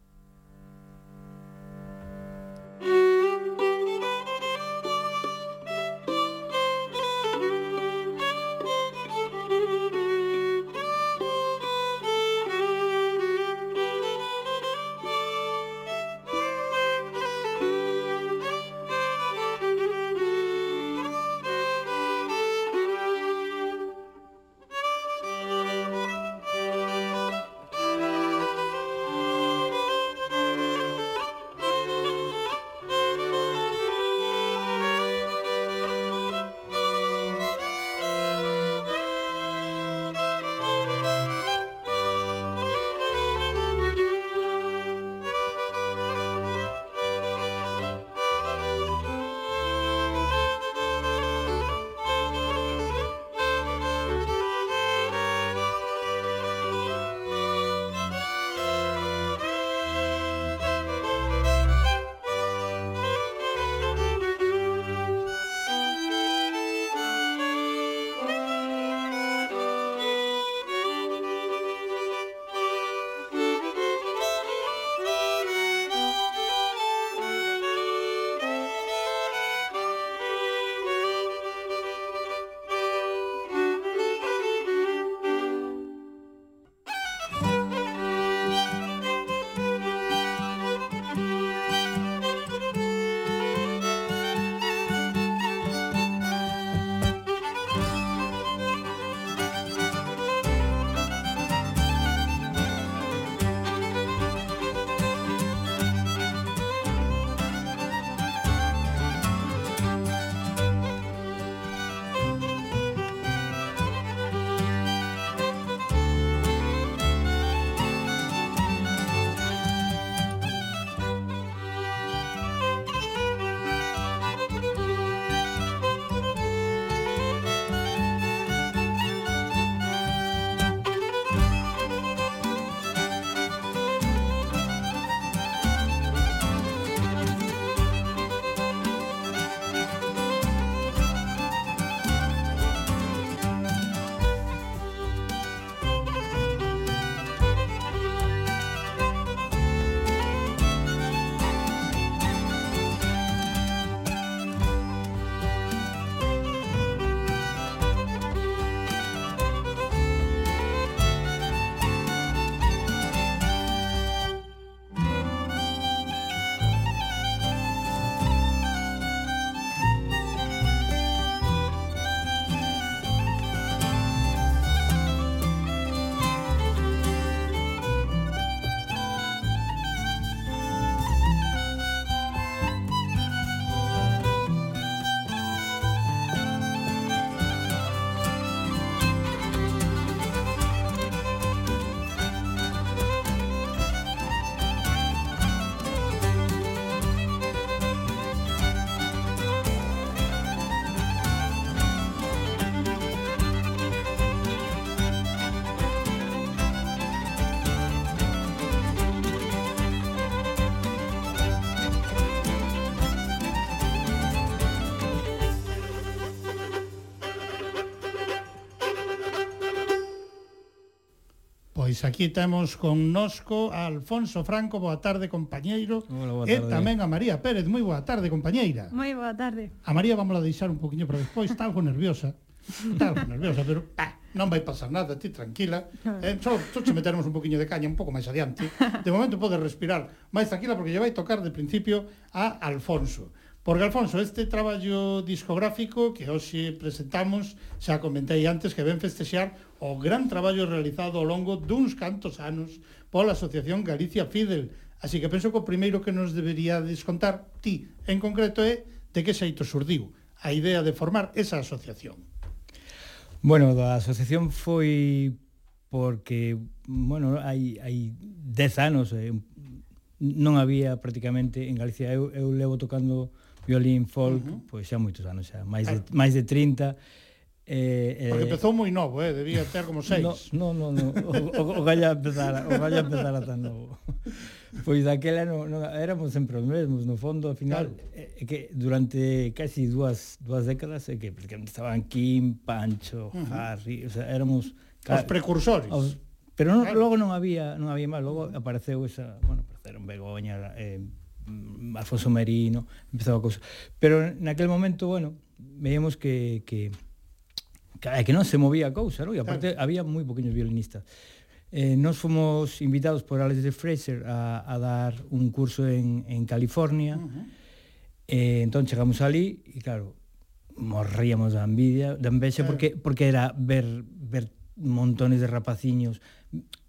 aquí temos connosco a Alfonso Franco, boa tarde, compañeiro. Hola, boa tarde. E tamén a María Pérez, moi boa tarde, compañeira. Moi boa tarde. A María vamos a deixar un poquinho para despois, está algo nerviosa. Está algo nerviosa, pero pa, non vai pasar nada, ti tranquila. Eh, só, só che meteremos un poquinho de caña un pouco máis adiante. De momento podes respirar máis tranquila porque lle vai tocar de principio a Alfonso. Porque, Alfonso, este traballo discográfico que hoxe presentamos, xa comentei antes que ven festexar o gran traballo realizado ao longo duns cantos anos pola Asociación Galicia Fidel. Así que penso que o primeiro que nos debería descontar ti, en concreto, é de que xeito surdiu a idea de formar esa asociación. Bueno, a asociación foi porque, bueno, hai, hai dez anos, eh, non había prácticamente en Galicia eu, eu levo tocando violín folk, uh -huh. pois xa moitos anos xa, máis de, eh. máis de 30. Eh, eh, Porque empezou moi novo, eh, debía ter como seis. No, no, no, no. O, o, o galla empezara, o galla empezara tan novo. Pois daquela no, no, éramos sempre os mesmos, no fondo, ao final, claro. eh, que durante casi dúas, dúas décadas, eh, que, porque estaban Kim, Pancho, uh -huh. Harry, o sea, éramos... Os precursores. Os, pero non, claro. logo non había non había máis, logo apareceu esa, bueno, apareceron Begoña, eh, Mm, Alfonso Merino, empezaba a cousa. Pero naquel momento, bueno, veíamos que, que que non se movía a cousa, non? E aparte claro. había moi poquinhos violinistas. Eh, nos fomos invitados por Alex de Fraser a, a dar un curso en, en California. Uh -huh. eh, entón chegamos ali e claro, morríamos da envidia, da envexa claro. porque porque era ver ver montones de rapaciños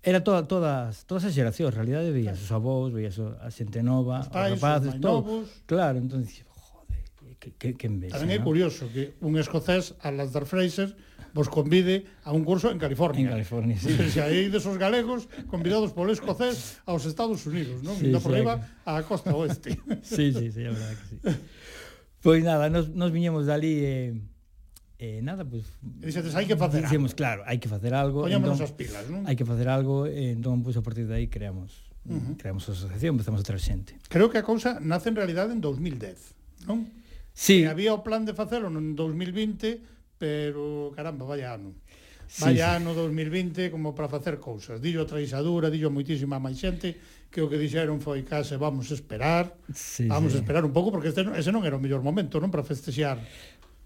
Era toda, todas, todas as xeracións, en realidade veías claro. os avós, veías a xente nova, os, pais, os rapaces, os todo. Claro, entón joder, que, que, que envexa, Tamén é ¿no? curioso que un escocés, Alasdair Fraser, vos convide a un curso en California. En California, sí. Se hai desos galegos convidados polo escocés aos Estados Unidos, non? Sí, da por sí, riba á costa oeste. sí, sí, sí, é verdade que sí. Pois pues nada, nos, nos viñemos dali eh, E eh, nada, pois... Pues, Dixetes, hai que facer dicemos, algo. claro, hai que facer algo. Poñámonos entón, as pilas, non? Hai que facer algo, e entón, pois, pues, a partir de aí creamos uh -huh. creamos a asociación, empezamos a traer xente. Creo que a cousa nace en realidade en 2010, non? Sí. Que había o plan de facelo en 2020, pero, caramba, vaya ano. Vaya sí, ano 2020 como para facer cousas. Dillo a traixadura, dillo moitísima máis xente, que o que dixeron foi case vamos esperar, sí, vamos sí. esperar un pouco, porque este, ese non era o mellor momento, non? Para festexar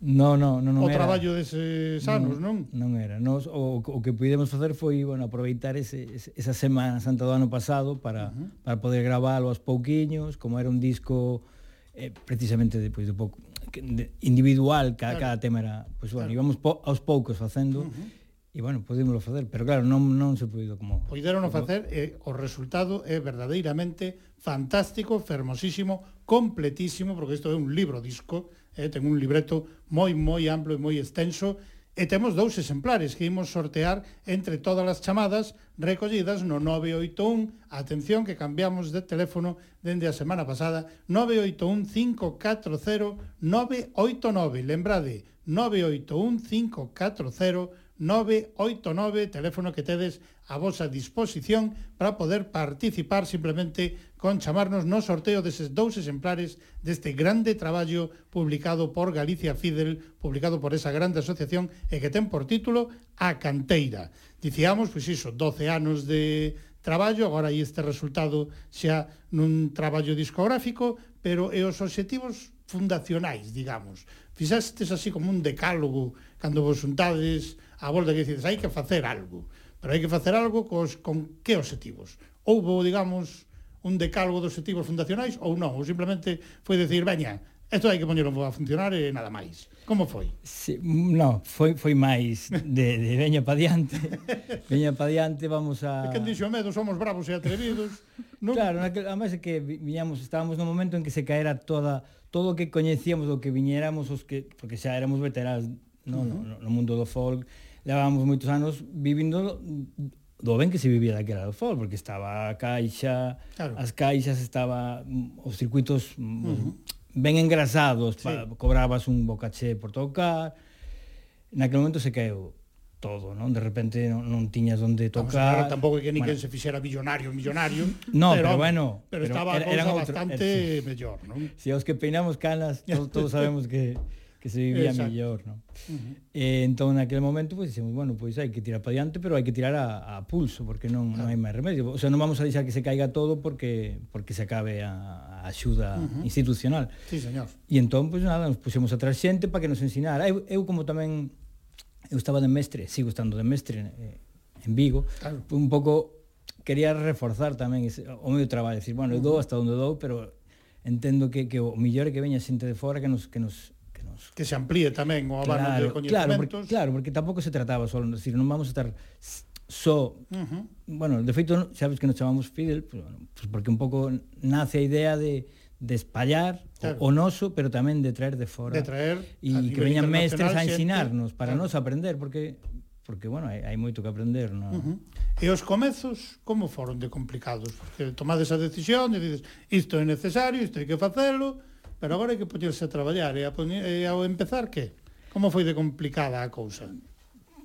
No, no, non, non o era. traballo deses anos, non? Non, non era. Nos, o, o que pudemos facer foi bueno, aproveitar ese, ese, esa Semana Santa do ano pasado para, uh -huh. para poder gravalo aos pouquiños, como era un disco eh, precisamente depois de pouco de, individual, cada, claro. cada tema era, pois pues, bueno, claro. íbamos po, aos poucos facendo uh -huh. E bueno, podímoslo facer, pero claro, non, non se puido como... Poideron como... facer, e o resultado é verdadeiramente fantástico, fermosísimo, completísimo, porque isto é un libro disco, eh, ten un libreto moi, moi amplo e moi extenso, e temos dous exemplares que imos sortear entre todas as chamadas recollidas no 981, atención que cambiamos de teléfono dende a semana pasada, 981-540-989, lembrade, 981-540-989, 989, teléfono que tedes a vosa disposición para poder participar simplemente con chamarnos no sorteo deses dous exemplares deste grande traballo publicado por Galicia Fidel, publicado por esa grande asociación e que ten por título A Canteira. Dicíamos, pois iso, 12 anos de traballo, agora aí este resultado xa nun traballo discográfico, pero e os obxectivos fundacionais, digamos. Fixastes así como un decálogo cando vos juntades a volta que dices, hai que facer algo, pero hai que facer algo cos, con que objetivos? Houbo, digamos, un decálogo de objetivos fundacionais ou non? Ou simplemente foi decir, veña, Isto hai que poñerlo a funcionar e nada máis. Como foi? Sí, no, foi foi máis de, de veña pa diante. veña pa diante, vamos a... É que dixo medo, somos bravos e atrevidos. Non? Claro, naquel, además é que viñamos, estábamos no momento en que se caera toda todo o que coñecíamos do que viñéramos os que porque xa éramos veteranos no, uh -huh. no, no mundo do folk levábamos moitos anos vivindo do ben que se vivía daquela do fol, porque estaba a caixa, claro. as caixas, estaba mm, os circuitos mm, uh -huh. ben engrasados, sí. pa, cobrabas un bocaché por tocar, naquele momento se caeu todo, non? De repente non, non tiñas onde tocar. Vamos, claro, tampouco que ninguén bueno, se fixera millonario, millonario. No, pero, pero bueno, pero estaba era, eh, a cousa bastante era, sí. mellor, non? Si os que peinamos canas, todos, todos sabemos que que se vivía Exacto. mellor, non? Uh -huh. E eh, entón naquele momento pois dicimos, bueno, pois hai que tirar para diante, pero hai que tirar a, a pulso porque non claro. non hai máis remedio. O sea, non vamos a deixar que se caiga todo porque porque se acabe a, a axuda uh -huh. institucional. Sí, señor. E entón pois nada, nos puxemos atrás xente para que nos ensinara. Eu, eu como tamén eu estaba de mestre, sigo estando de mestre eh, en Vigo, claro. un pouco quería reforzar tamén ese, o meu traballo, decir, bueno, eu dou hasta onde dou, pero entendo que, que o millor é que veña xente de fora que nos, que nos que se amplíe tamén o abano claro, de coñecementos. Claro, porque, claro, porque tampouco se trataba só, decir, non vamos a estar só, so, uh -huh. bueno, de feito, sabes que nos chamamos Fidel, pues, bueno, pues porque un pouco nace a idea de de espallar claro. o, o noso, pero tamén de traer de fora. De traer e que veñan mestres a ensinarnos para claro. nos aprender, porque porque bueno, hai, hai moito que aprender, no. Uh -huh. E os comezos como foron de complicados? Porque tomades a decisión e dices, isto é necesario, isto hai que facelo, Pero agora hai que poñerse a traballar e, a poñer, e ao empezar que? Como foi de complicada a cousa?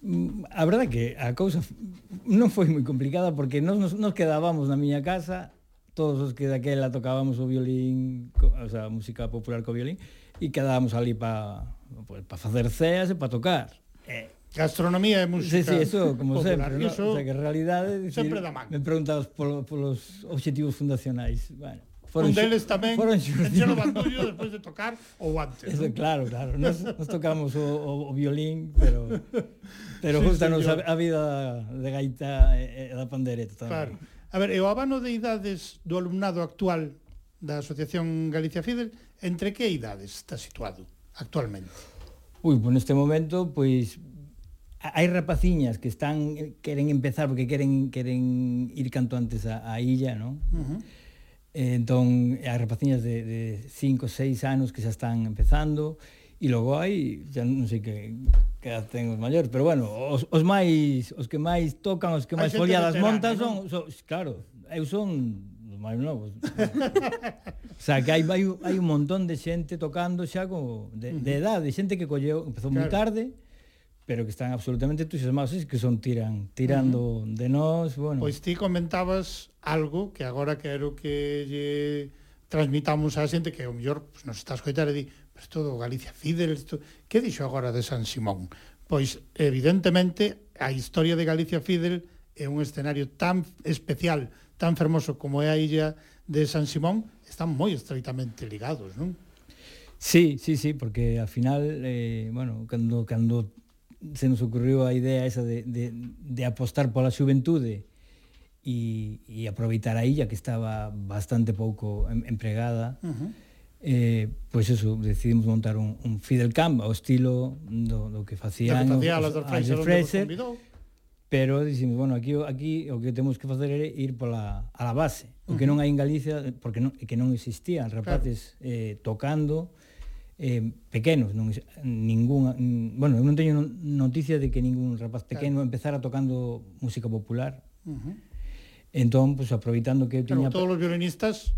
Mm, a verdade que a cousa non foi moi complicada porque nos, nos, nos quedábamos na miña casa todos os que daquela tocábamos o violín, o sea, música popular co violín, e quedábamos ali para pues, pa facer ceas e para tocar. Eh, Gastronomía e música. Sí, sí, eso, como popular, sempre, ¿no? Eso, o sea, que en realidade... Decir, sempre da man. Me preguntabas polo, polos objetivos fundacionais. Bueno, foron, un deles tamén foron enchelo bandullo despois de tocar ou antes. Eso, ¿no? Claro, claro. Nos, nos tocamos o, o, o violín, pero pero sí, justanos a, a vida de gaita e, e da pandereta tamén. Claro. A ver, e o abano de idades do alumnado actual da Asociación Galicia Fidel, entre que idades está situado actualmente? Ui, pues neste momento, pois pues, hai rapaciñas que están eh, queren empezar porque queren queren ir canto antes a, a illa, non? Uh -huh Eh, entón as rapaciñas de, de 5, 6 anos que xa están empezando e logo hai, xa non sei que que as ten os maiores, pero bueno, os, os máis os que máis tocan, os que máis foliadas montas son, son, claro, eu son os máis novos. o sea, que hai, hai, hai un montón de xente tocando xa co, de, de edade, xente que colleu, empezou claro. moi tarde, pero que están absolutamente entusiasmados e que son tiran, tirando uh -huh. de nós, bueno. Pois ti comentabas algo que agora quero que lle transmitamos á xente que o mellor pues, nos está a escoitar e di, pero todo Galicia Fidel, esto... que dixo agora de San Simón? Pois evidentemente a historia de Galicia Fidel é un escenario tan especial, tan fermoso como é a illa de San Simón, están moi estreitamente ligados, non? Sí, sí, sí, porque ao final, eh, bueno, cando, cando se nos ocurriu a idea esa de, de, de apostar pola xuventude e, e aproveitar a illa que estaba bastante pouco em, empregada uh -huh. eh, pois eso, decidimos montar un, un Fidel Camp ao estilo do, do que facía anos Fraser, Fraser pero dicimos, bueno, aquí, aquí o que temos que facer é ir pola, a la base o que non hai en Galicia porque non, que non existían rapaces claro. eh, tocando eh, pequenos, non ningún, bueno, eu non teño noticia de que ningún rapaz pequeno claro. empezara tocando música popular. Uh -huh. Entón, pues, aproveitando que eu tiña... Todos os violinistas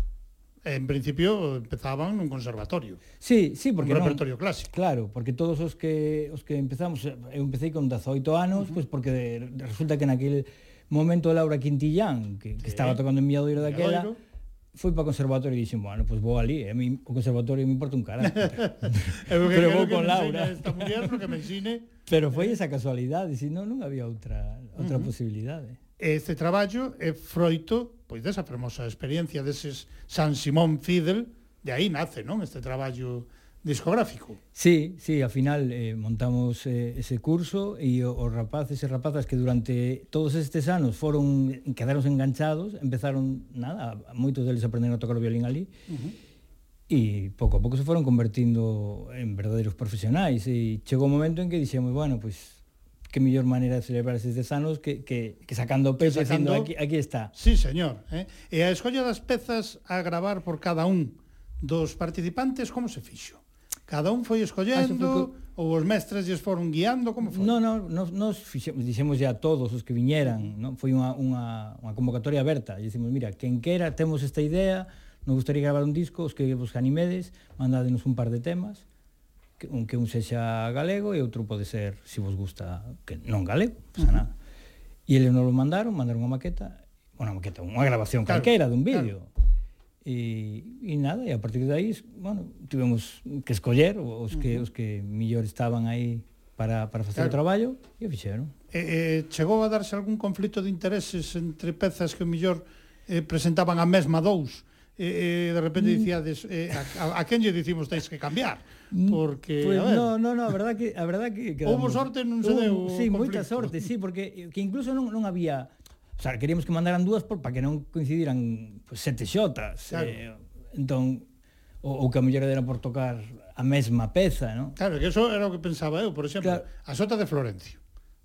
en principio empezaban nun conservatorio. Sí, sí, porque un repertorio non, clásico. Claro, porque todos os que os que empezamos, eu empecé con 18 anos, uh -huh. pois pues porque resulta que naquel momento Laura Quintillán, que, sí. que estaba tocando en Milladoiro daquela, Milladoiro foi para o conservatorio e dixen, bueno, pois pues vou ali, eh, mí o conservatorio me importa un caralho. pero vou con Laura. Esta muller, porque me ensine. Pero foi esa casualidade, senón non había outra outra uh -huh. posibilidade. Este traballo é froito pois desa fermosa experiencia deses San Simón Fidel, de aí nace, non? Este traballo discográfico. Sí, sí, ao final eh, montamos eh, ese curso e os rapaces e rapazas que durante todos estes anos foron quedaron enganchados, empezaron nada, moitos deles aprenderon a tocar o violín ali. Uh -huh e pouco a pouco se foron convertindo en verdadeiros profesionais e chegou o momento en que dixemos, bueno, pois pues, que mellor maneira de celebrar estes dez anos que, que, que sacando o peso sacando... dicindo aquí, aquí está. Sí, señor. Eh? E a escolla das pezas a gravar por cada un dos participantes, como se fixo? Cada un foi escollendo ah, ou os mestres lles foron guiando como foi? Non, non, nos, nos fixemos, dixemos a todos os que viñeran, non? Foi unha, unha, unha convocatoria aberta, e dicimos, mira, quen quera, temos esta idea, nos gustaría gravar un disco, os que vos animedes, mandádenos un par de temas, que un, que un sexa galego e outro pode ser, se si vos gusta, que non galego, pasa uh -huh. nada. E eles nos lo mandaron, mandaron unha maqueta, unha maqueta, unha grabación claro, calquera dun vídeo. Claro e, e nada, e a partir de aí, bueno, tivemos que escoller os que uh -huh. os que mellor estaban aí para, para facer claro. o traballo e o fixeron. Eh, eh, chegou a darse algún conflito de intereses entre pezas que o mellor eh, presentaban a mesma dous? eh, eh, de repente mm. dicíades eh, a, a, a quen lle dicimos tens que cambiar mm, porque pues, a ver. No, no, no, a verdade que a verdade que quedamos. Houve sorte non se deu. Um, sí, moita sorte, sí, porque eh, que incluso non non había O sea, queríamos que mandaran dúas por, para que non coincidiran pues, sete xotas. Eh, claro. Eh, entón, o, o que a muller era por tocar a mesma peza, non? Claro, que eso era o que pensaba eu, por exemplo, claro. a xota de Florencio,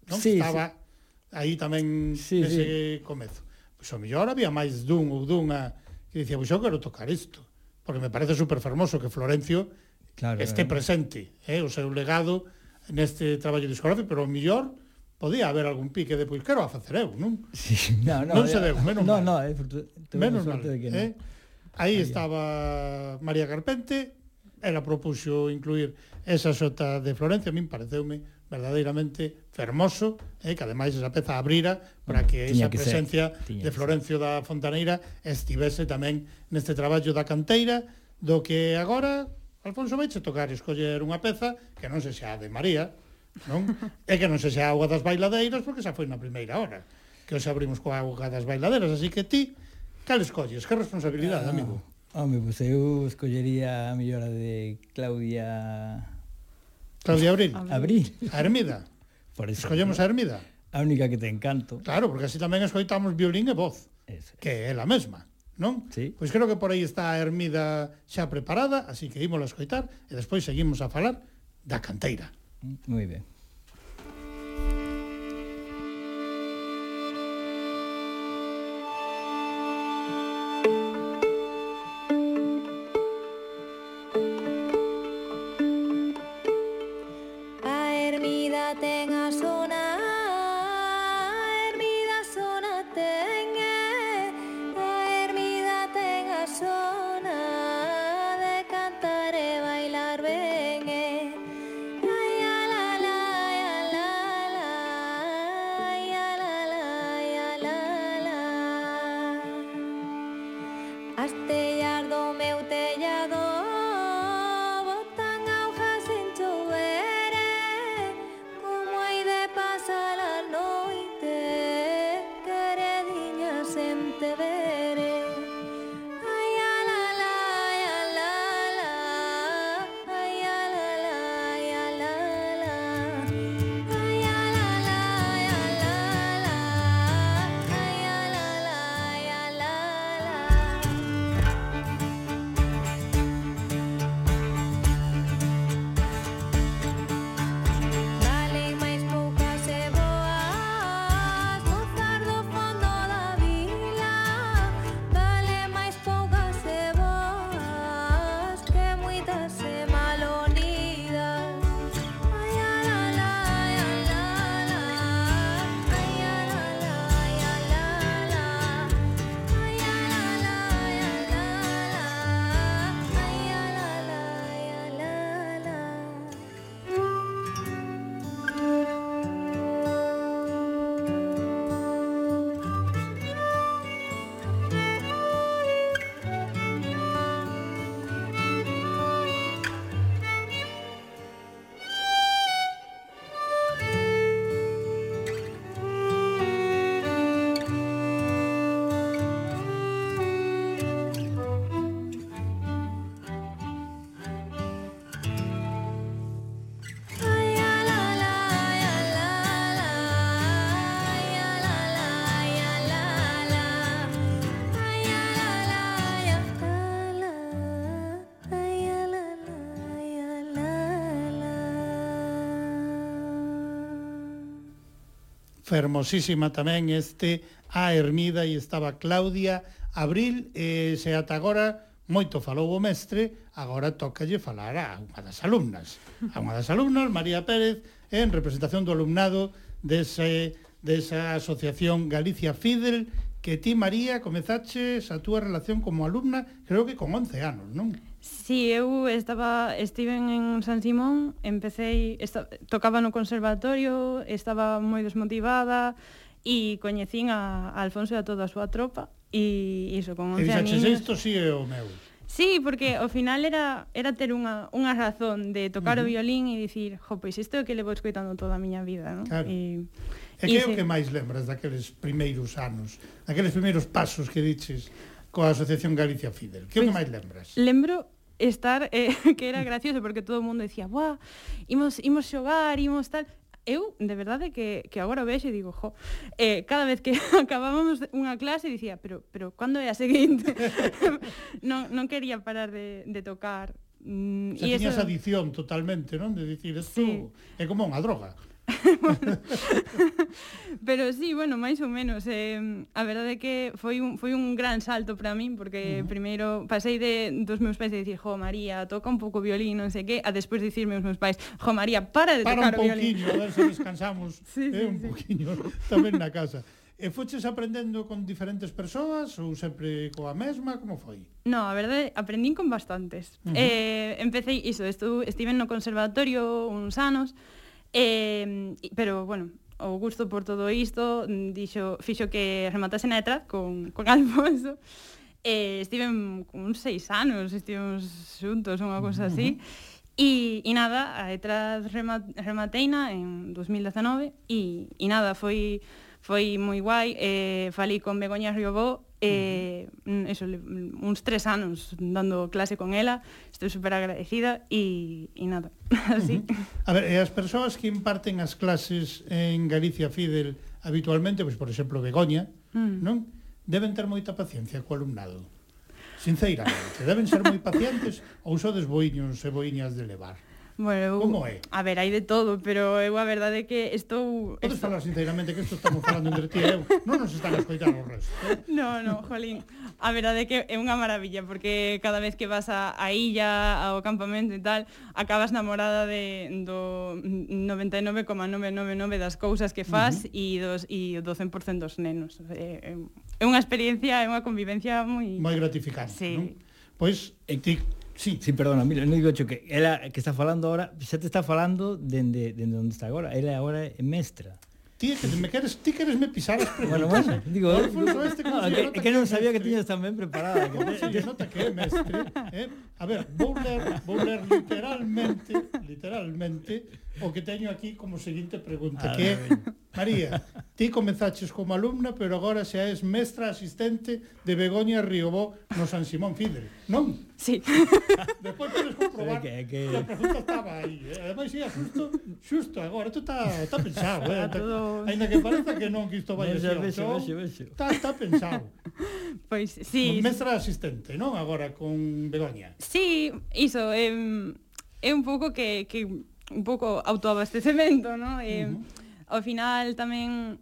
non? Sí, Estaba sí. aí tamén sí, nese sí. comezo. Pois o mellor había máis dun ou dunha que dicía, pois eu quero tocar isto, porque me parece super fermoso que Florencio claro, este eh. claro. presente, eh, o seu legado neste traballo discográfico, pero o mellor podía haber algún pique de pois quero a facer eu, non? Sí, no, no, non se deu, menos no, mal. No, eh, tu, tu menos mal, de que no. eh? Aí estaba María Carpente, ela propuxo incluir esa xota de Florencia, a min pareceume verdadeiramente fermoso, eh, que ademais esa peza abrira para que esa que presencia de Florencio da Fontaneira estivese tamén neste traballo da canteira, do que agora Alfonso Meche tocar e escoller unha peza que non se xa de María, non? É que non se xa auga das bailadeiras porque xa foi na primeira hora que os abrimos coa auga das bailadeiras, así que ti cal escolles, que responsabilidade, ah, amigo? Home, pois pues eu escollería a mellora de Claudia Claudia Abril. Abril. A Hermida. Por eso. Escollemos a Hermida. A única que te encanto. Claro, porque así tamén escoitamos violín e voz, Eso. que é a mesma, non? Sí. Pois creo que por aí está a Hermida xa preparada, así que ímola a escoitar e despois seguimos a falar da canteira. Muy bien. fermosísima tamén este A Ermida e estaba Claudia Abril e se ata agora moito falou o mestre, agora tocalle falar a unha das alumnas. A unha das alumnas, María Pérez, en representación do alumnado dese, desa asociación Galicia Fidel, que ti, María, comezaches a túa relación como alumna, creo que con 11 anos, non? Si sí, eu estaba estiven en San Simón, empecé esta, tocaba no conservatorio, estaba moi desmotivada e coñecín a, a Alfonso e a toda a súa tropa e iso con 11 anos. aninhos. Isto si sí é o meu. Sí, porque ao final era era ter unha unha razón de tocar uh -huh. o violín e dicir, jo, pois isto é que levo escoitando toda a miña vida, non? Claro. E, e que é o que máis lembras daqueles primeiros anos, daqueles primeiros pasos que diches coa Asociación Galicia Fidel? Que é o que pois máis lembras? Lembro estar eh, que era gracioso porque todo o mundo decía, "Buah, imos imos xogar, imos tal" eu, de verdade, que, que agora o vexo e digo, jo, eh, cada vez que acabábamos unha clase dicía, pero, pero cando é a seguinte? non, non quería parar de, de tocar. Mm, e tiñas eso... adición totalmente, non? De dicir, isto sí. é como unha droga. Pero sí, bueno, máis ou menos eh, A verdade é que foi un, foi un gran salto para min Porque uh -huh. primeiro pasei de, dos meus pais de dicir Jo María, toca un pouco violín, non sei que A despois de dicirme os meus pais Jo María, para de para tocar o violín Para un pouquinho, a ver se descansamos sí, eh, sí, Un sí. pouquinho tamén na casa E foches aprendendo con diferentes persoas ou sempre coa mesma? Como foi? No, a verdade, aprendín con bastantes. Uh -huh. eh, empecé iso, estu, estive no conservatorio uns anos, Eh, pero, bueno, o gusto por todo isto mm, dixo, fixo que rematase na letra con, con Alfonso. Eh, estiven uns seis anos, estivemos xuntos, unha cousa así. E, e nada, a etra remateina en 2019 e, e nada, foi foi moi guai, eh, falei con Begoña Riobó, eh, mm. eso, uns tres anos dando clase con ela, estou super agradecida e, e nada, así. Uh -huh. A ver, e as persoas que imparten as clases en Galicia Fidel habitualmente, pois, por exemplo, Begoña, mm. non? Deben ter moita paciencia co alumnado. Sinceiramente, deben ser moi pacientes ou sodes boiños e boiñas de levar. Bueno, eu, Como é? A ver, hai de todo, pero eu a verdade é que estou... Podes estou... falar sinceramente que isto estamos falando entre ti e eu. Non nos están a escoitar o resto. Non, non, jolín. A verdade é que é unha maravilla, porque cada vez que vas a, a illa, ao campamento e tal, acabas namorada de, do 99,999 das cousas que faz e uh -huh. dos e do 100% dos nenos. É, é unha experiencia, é unha convivencia moi... Moi gratificante, sí. non? Pois, e ti Sí, sí, perdona, mira, non digo hecho que ela que está falando ahora, xa te está falando dende dende onde está agora, ela agora é mestra. Ti que me queres, ti queres me pisar as preguntas. Bueno, bueno, digo, eh, no, este no, que, que, que non sabía que tiñas tan ben preparada. que te, se nota que é mestre, eh? A ver, vou ler, vou ler literalmente, literalmente o que teño aquí como seguinte pregunta, a que é María, Ti comenzaches como alumna, pero agora xa és mestra asistente de Begoña Riobó no San Simón Fidre, non? Sí. Despois podes comprobar que, que... que a pregunta estaba aí. Eh? Ademais, ia xusto, xusto agora, tú está, está pensado, eh? Está, todo... Ainda que pareza que non, que isto vai ser vexo, entón, vexo, vexo. Está, está pensado. Pois, pues, sí. Mestra asistente, non? Agora, con Begoña. Sí, iso, eh, é un pouco que, que un pouco autoabastecemento, non? Eh, uh -huh Ao final tamén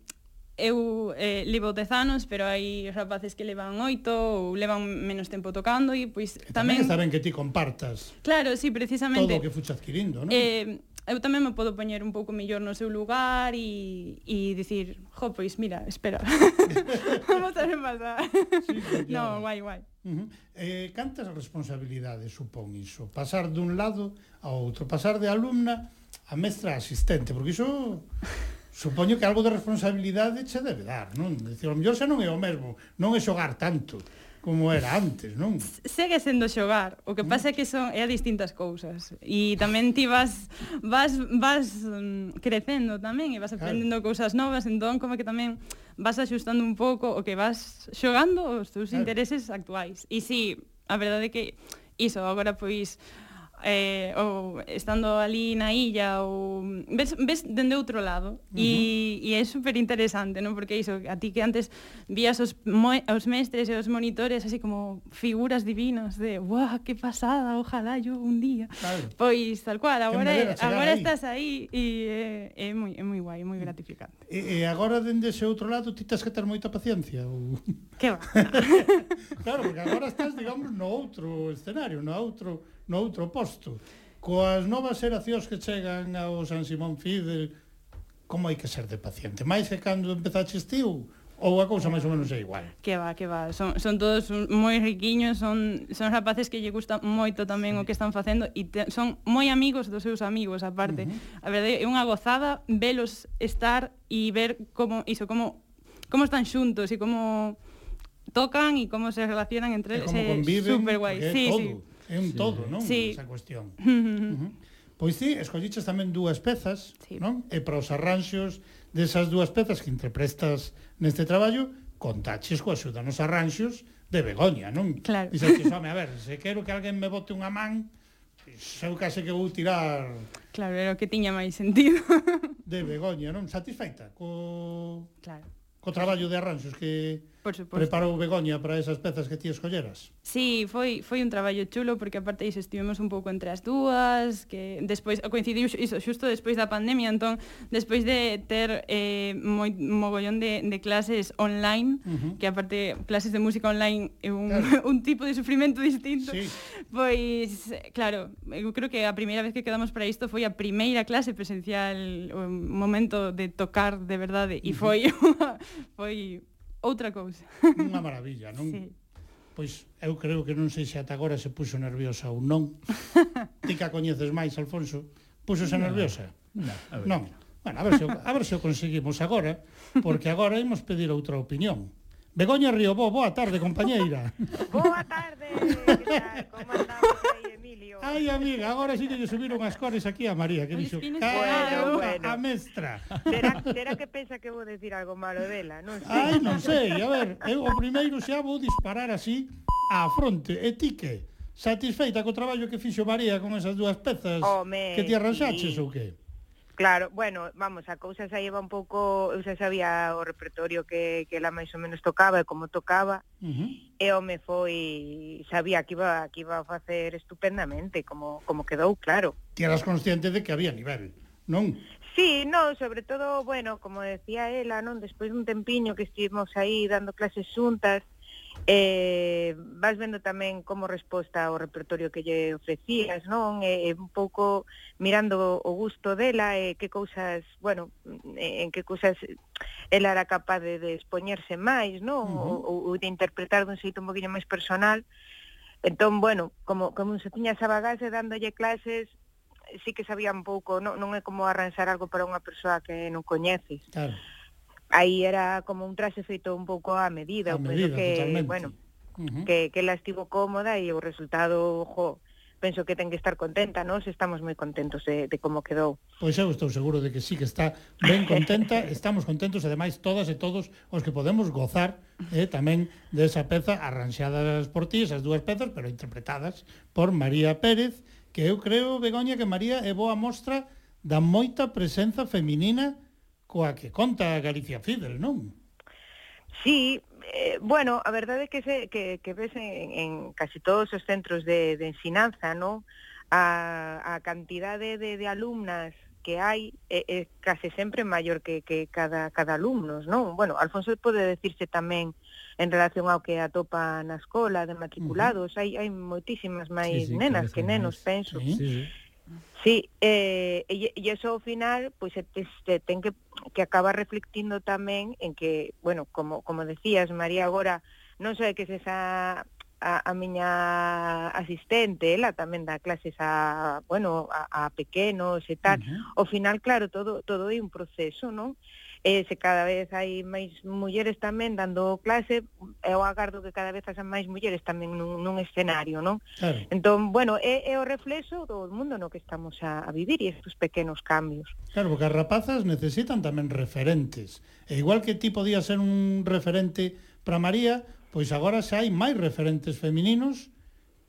eu eh, levo 10 anos, pero hai rapaces que levan 8 ou levan menos tempo tocando e pois tamén... E tamén está ben que ti compartas. Claro, sí, precisamente. Todo o que fuche adquirindo, non? Eh, eu tamén me podo poñer un pouco mellor no seu lugar e, e dicir, jo, pois mira, espera, vamos a repasar. Sí, no, guai, guai. Uh -huh. eh, cantas responsabilidades supón iso? Pasar dun lado ao outro, pasar de alumna a mestra asistente, porque iso supoño que algo de responsabilidade che debe dar, non? Dicir, o mellor xa non é o mesmo, non é xogar tanto como era antes, non? Segue sendo xogar, o que mm. pasa é que son é a distintas cousas e tamén ti vas vas vas mm, crecendo tamén e vas aprendendo claro. cousas novas, entón como que tamén vas axustando un pouco o que vas xogando os teus claro. intereses actuais. E si, sí, a verdade é que iso agora pois eh, ou estando ali na illa ou ves, ves dende outro lado uh -huh. e, e é super interesante non? porque iso, a ti que antes vías os, mo, os mestres e os monitores así como figuras divinas de guau, que pasada, ojalá yo un día claro. pois tal cual, agora, agora aí. estás aí e é, é moi, é moi guai, moi mm. gratificante e, e agora dende ese outro lado ti tens que ter moita paciencia ou... que va claro, porque agora estás digamos no outro escenario, no outro no outro posto. Coas novas xeracións que chegan ao San Simón Fidel, como hai que ser de paciente? Mais que cando empezaches tío, ou a cousa máis ou menos é igual. Que va, que va, son, son todos moi riquiños, son, son rapaces que lle gusta moito tamén o que están facendo e te, son moi amigos dos seus amigos, aparte. Uh -huh. A verdade, é unha gozada velos estar e ver como iso, como como están xuntos e como tocan e como se relacionan entre eles. É super guai. Sí, todo. sí é un sí. todo, non? Sí. Esa cuestión. Uh -huh. Pois sí, escolliches tamén dúas pezas, sí. non? E para os arranxos desas dúas pezas que interpretas neste traballo, contaches coa axuda nos arranxos de Begoña, non? Claro. Dices que, a ver, se quero que alguén me bote unha man, eu case que vou tirar... Claro, era o que tiña máis sentido. de Begoña, non? Satisfeita co... Claro. Co traballo de arranxos que Por suposto. Preparou Begoña para esas pezas que ti escolleras? Sí, foi foi un traballo chulo porque aparte iso estivemos un pouco entre as dúas, que despois coincidiu iso xusto despois da pandemia, entón despois de ter eh moi mogollón de de clases online, uh -huh. que aparte clases de música online é un claro. un tipo de sufrimento distinto. Sí. Pois claro, eu creo que a primeira vez que quedamos para isto foi a primeira clase presencial, o momento de tocar de verdade e uh -huh. foi foi outra cousa. Unha maravilla, non? Sí. Pois eu creo que non sei se ata agora se puxo nerviosa ou non. Ti que a coñeces máis, Alfonso, puxose nerviosa? No, a ver. Non. Bueno, a ver se, o, a ver se o conseguimos agora, porque agora imos pedir outra opinión. Begoña Riobó, boa tarde, compañeira. boa tarde, como andamos aí, Emilio? Ai, amiga, agora sí que lle subiron as cores aquí a María, que dixo, bueno, bueno. a mestra. Será, será que pensa que vou decir algo malo dela, non sei. Ai, non sei, a ver, eu o primeiro xa vou disparar así á fronte, e ti que? Satisfeita co traballo que fixo María con esas dúas pezas Home, que ti arranxaches sí. ou que? Claro, bueno, vamos, a cousa xa lleva un pouco, eu xa sabía o repertorio que, que ela máis ou menos tocaba e como tocaba, uh -huh. e o me foi, sabía que iba, que iba a facer estupendamente, como, como quedou, claro. Ti eras consciente de que había nivel, non? Sí, no, sobre todo, bueno, como decía ela, non, despois dun tempiño que estivemos aí dando clases xuntas, Eh, vas vendo tamén como resposta ao repertorio que lle ofrecías, non? E, eh, un pouco mirando o gusto dela e eh, que cousas, bueno, en que cousas ela era capaz de, de expoñerse máis, non? Uh -huh. ou, ou de interpretar dun xeito un poquinho máis personal. Entón, bueno, como, como se tiña esa bagaxe dándolle clases, sí que sabía un pouco, non, non é como arranxar algo para unha persoa que non coñeces. Claro aí era como un traxe feito un pouco a medida, a eu medida, penso que, totalmente. bueno, uh -huh. que, que la estivo cómoda e o resultado, jo, penso que ten que estar contenta, nós estamos moi contentos de, de como quedou. Pois eu estou seguro de que sí que está ben contenta, estamos contentos, ademais todas e todos os que podemos gozar eh, tamén desa peza arranxadas por ti, esas dúas pezas, pero interpretadas por María Pérez, que eu creo, Begoña, que María é boa mostra da moita presenza feminina coa que conta Galicia Fidel, non? Sí, eh, bueno, a verdade é que, se, que, que ves en, en casi todos os centros de, de ensinanza, non? A, a cantidade de, de alumnas que hai é, é case sempre maior que, que cada, cada alumnos, non? Bueno, Alfonso pode decirse tamén en relación ao que atopa na escola de matriculados, uh -huh. hai, hai moitísimas máis sí, sí, nenas que nenos, máis. penso. Sí, sí. Sí, eh, e, e iso ao final pois este, ten que, que acaba reflectindo tamén en que, bueno, como, como decías, María, agora non sei que se esa a, a miña asistente, ela tamén dá clases a, bueno, a, a pequenos e tal. Uh -huh. Ao final, claro, todo todo é un proceso, non? e se cada vez hai máis mulleres tamén dando clase, eu agardo que cada vez haxan máis mulleres tamén nun, nun escenario, non? Claro. Entón, bueno, é, é o reflexo do mundo no que estamos a, a vivir e estes pequenos cambios. Claro, porque as rapazas necesitan tamén referentes. E igual que ti podía ser un referente para María, pois agora xa hai máis referentes femininos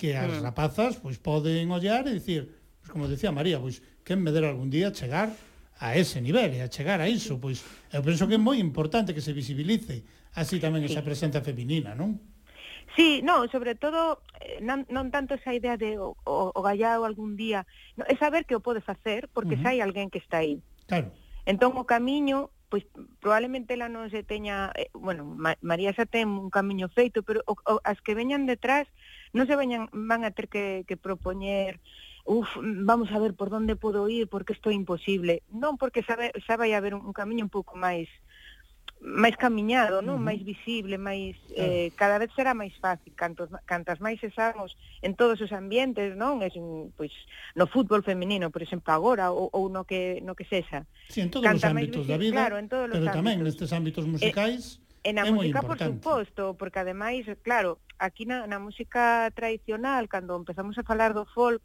que as mm. rapazas pois poden ollar e dicir, pois como decía María, pois quen me dera algún día chegar a ese nivel e a chegar a iso, pois eu penso que é moi importante que se visibilice así tamén esa presenza feminina, non? Sí, no, sobre todo eh, non, non tanto esa idea de o, o, o gallao algún día, no, é saber que o podes facer porque uh -huh. xa hai alguén que está aí. Claro. Entón o camiño pois probablemente ela non se teña, eh, bueno, Ma María xa ten un camiño feito, pero o, o, as que veñan detrás non se veñan van a ter que, que propoñer uf, vamos a ver por onde podo ir, porque isto é imposible. Non porque sabe, xa vai haber un, un camiño un pouco máis máis camiñado, non? Uh -huh. máis visible, máis eh, cada vez será máis fácil, cantos cantas máis esamos en todos os ambientes, non? Es un, pois no fútbol feminino, por exemplo, agora ou, ou no que no que sexa. Sí, en todos Canta os ámbitos visible, da vida, claro, en todos pero ámbitos. tamén nestes ámbitos musicais. Eh, E na é música, por suposto, porque ademais, claro, aquí na, na música tradicional, cando empezamos a falar do folk,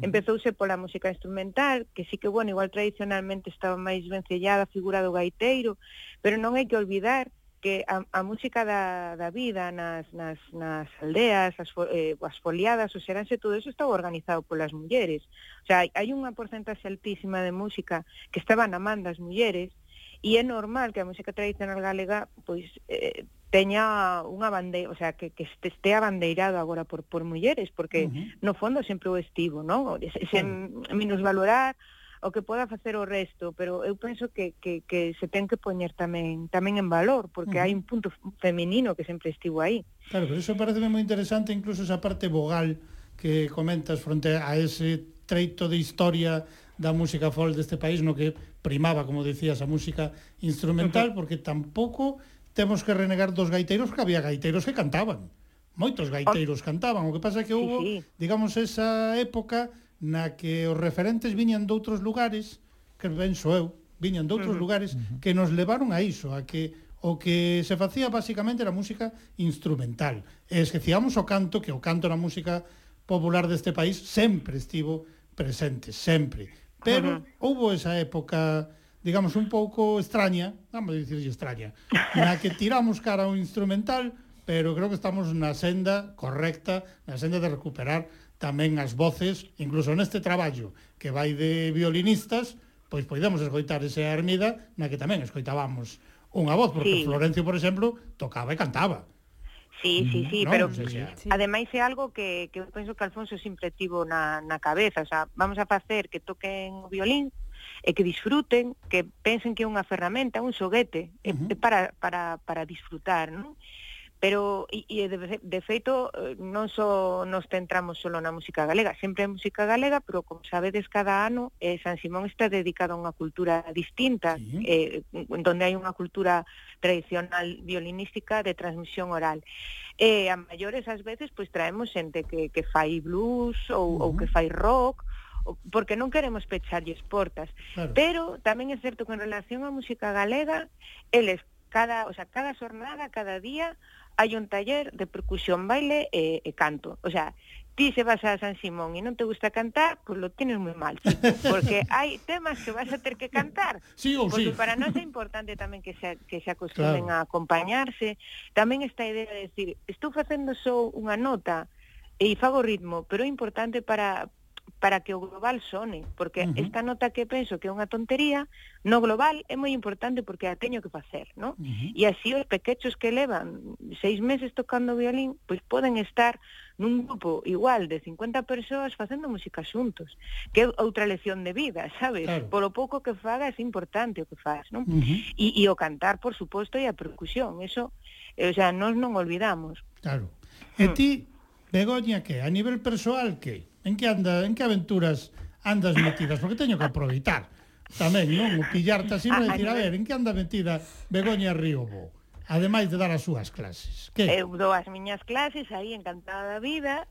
Empezouse pola música instrumental, que sí que, bueno, igual tradicionalmente estaba máis vencellada a figura do gaiteiro, pero non hai que olvidar que a, a música da, da vida nas, nas, nas aldeas, as, fo, eh, as foliadas, o xeranse, todo eso estaba organizado polas mulleres. O sea, hai, hai unha porcentaxe altísima de música que estaba na man das mulleres, e é normal que a música tradicional galega pois eh, teña unha bandeira, o sea, que, que este abandeirado agora por, por mulleres, porque uh -huh. no fondo sempre o estivo, non? sen se, sí. minusvalorar o que poda facer o resto, pero eu penso que, que, que se ten que poñer tamén tamén en valor, porque uh -huh. hai un punto feminino que sempre estivo aí. Claro, pero iso parece moi interesante, incluso esa parte vogal que comentas fronte a ese treito de historia da música folk deste país no que primaba, como decías, a música instrumental, porque tampouco temos que renegar dos gaiteiros porque había gaiteiros que cantaban. Moitos ah. gaiteiros cantaban, o que pasa é que hubo, sí, sí. digamos, esa época na que os referentes viñan de outros lugares, que penso eu, viñan de outros uh -huh. lugares, que nos levaron a iso, a que o que se facía basicamente era música instrumental. E esquecíamos o canto, que o canto na música popular deste país sempre estivo presente, sempre. Pero uh -huh. houbo esa época digamos, un pouco extraña, vamos a dicirlle extraña, na que tiramos cara ao instrumental, pero creo que estamos na senda correcta, na senda de recuperar tamén as voces, incluso neste traballo que vai de violinistas, pois podemos escoitar esa ermida na que tamén escoitábamos unha voz, porque sí. Florencio, por exemplo, tocaba e cantaba. Sí, sí, sí, no, pero no sé ademais é algo que, que eu penso que Alfonso sempre tivo na, na cabeza, o sea, vamos a facer que toquen o violín e que disfruten, que pensen que é unha ferramenta, un xoguete, uh -huh. para, para, para disfrutar, non? pero e, e de, de feito eh, non só nos centramos solo na música galega, sempre é música galega, pero como sabedes cada ano eh, San Simón está dedicado a unha cultura distinta, sí. eh, donde hai unha cultura tradicional violinística de transmisión oral. E eh, a maiores ás veces pois traemos xente que, que fai blues ou, uh -huh. ou que fai rock, porque non queremos pecharlles portas. Claro. Pero tamén é certo que en relación á música galega, eles cada, o sea, cada xornada, cada día, hai un taller de percusión, baile e, e canto. O sea, ti se vas a San Simón e non te gusta cantar, pois lo tienes moi mal, chico, porque hai temas que vas a ter que cantar. Sí ou sí. para nós é importante tamén que se, que se acostumen claro. a acompañarse. Tamén esta idea de decir, estou facendo só unha nota e fago ritmo, pero é importante para para que o global sone, porque uh -huh. esta nota que penso que é unha tontería, no global é moi importante porque a teño que facer, ¿no? Uh -huh. E así os pequechos que levan seis meses tocando violín, pois poden estar nun grupo igual de 50 persoas facendo música xuntos, que é outra lección de vida, sabes? Claro. Polo pouco que fagas é importante o que faz, non? Uh -huh. e, e o cantar, por suposto, e a percusión, eso, eh, o sea, nós non olvidamos. Claro. E hmm. ti, Begoña, que? A nivel persoal, que? en que anda, en que aventuras andas metidas? Porque teño que aproveitar tamén, non? O pillarte así para decir, a ver, en que anda metida Begoña Riobo? Ademais de dar as súas clases. Que? Eu dou as miñas clases aí encantada da vida,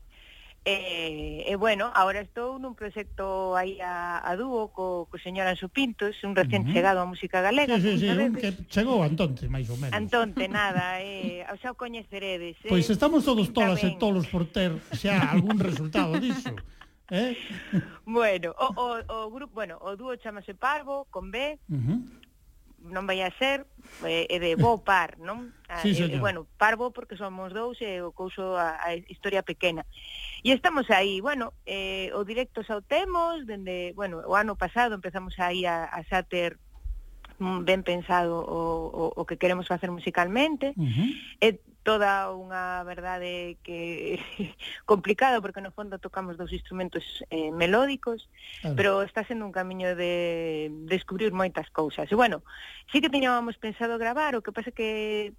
E, e bueno, agora estou nun proxecto aí a, a dúo co, co señor Anxo Pintos, un recién uh -huh. chegado á música galega. Sí, sí, sí, un que chegou antonte, máis ou menos. Antonte, nada, eh, xa o coñeceredes. Eh, pois estamos todos tolas ben. e tolos por ter xa algún resultado disso. Eh? Bueno, o, o, o grupo, bueno, o dúo chamase Parvo, con B, uh -huh non vai a ser eh, é de bo par, non? Sí, ah, e, e, eh, bueno, par bo porque somos dous e o couso a, a historia pequena. E estamos aí, bueno, eh, o directo xa o temos, dende, bueno, o ano pasado empezamos aí a, a xa ter ben pensado o, o, o que queremos facer musicalmente. Uh -huh. É toda unha verdade que complicado porque no fondo tocamos dos instrumentos eh, melódicos, claro. pero está sendo un camiño de descubrir moitas cousas. E bueno, sí que teñábamos pensado gravar, o que pasa que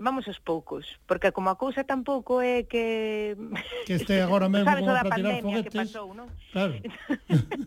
vamos aos poucos, porque como a cousa tampouco é que... Que este agora mesmo sabes, como para tirar foguetes. Que pasou, non? Claro.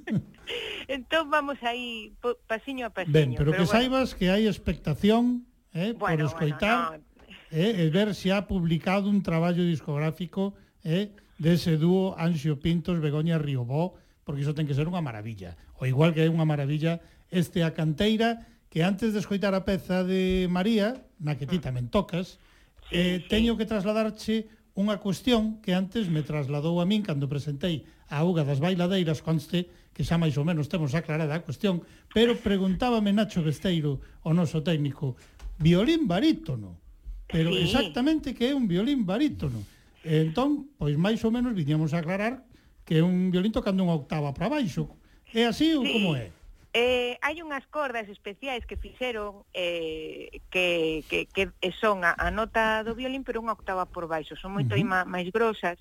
entón vamos aí pasiño a pasiño. Ben, pero, pero que bueno. saibas que hai expectación eh, bueno, por escoitar bueno, no. eh, e ver se ha publicado un traballo discográfico eh, dese dúo Anxio Pintos, Begoña Riobó, porque iso ten que ser unha maravilla. O igual que é unha maravilla este a canteira, que antes de escoitar a peza de María, na que ti tamén tocas, eh, teño que trasladarche unha cuestión que antes me trasladou a min cando presentei a auga das bailadeiras conste que xa máis ou menos temos aclarada a cuestión, pero preguntábame Nacho Besteiro, o noso técnico, violín barítono. Pero sí. exactamente que é un violín barítono. E entón, pois máis ou menos viñamos a aclarar que é un violín tocando unha octava para baixo. É así sí. ou como é? Eh, hai unhas cordas especiais que fixeron eh, que, que, que son a, a nota do violín pero unha octava por baixo, son moito uh -huh. máis grosas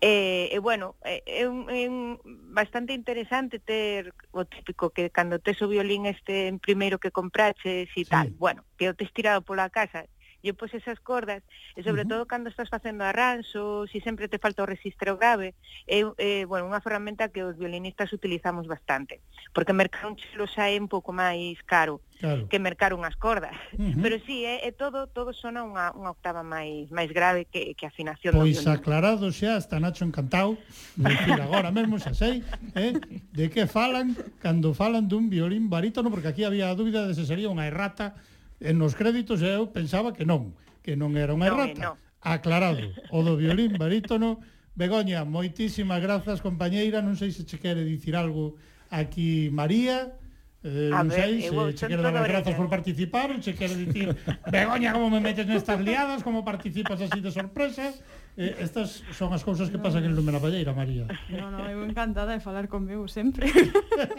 eh, e, eh, eh, bueno, é, eh, un, é un, bastante interesante ter o típico que cando tes o violín este en primeiro que compraches e sí. tal, bueno, que o tes tirado pola casa e pois esas cordas, e sobre uh -huh. todo cando estás facendo arranxos, e sempre te falta o registro grave, é, é bueno, unha ferramenta que os violinistas utilizamos bastante, porque mercar un chelo xa é un pouco máis caro claro. que mercar unhas cordas. Uh -huh. Pero sí, é, eh, é todo todo sona unha, unha octava máis máis grave que, que a afinación pois do Pois aclarado xa, está Nacho encantado, dicir agora mesmo xa sei, eh, de que falan cando falan dun violín barítono, porque aquí había a dúbida de se sería unha errata en nos créditos eu pensaba que non, que non era unha errata. No. Aclarado, o do violín barítono. Begoña, moitísimas grazas, compañeira. Non sei se che quere dicir algo aquí María. Eh, a non sei, se che quero dar as grazas por participar, che quero dicir, Begoña, como me metes nestas liadas, como participas así de sorpresa. Eh, estas son as cousas que pasan en Lume na Palleira, María. No, no, eu encantada de falar con meu sempre.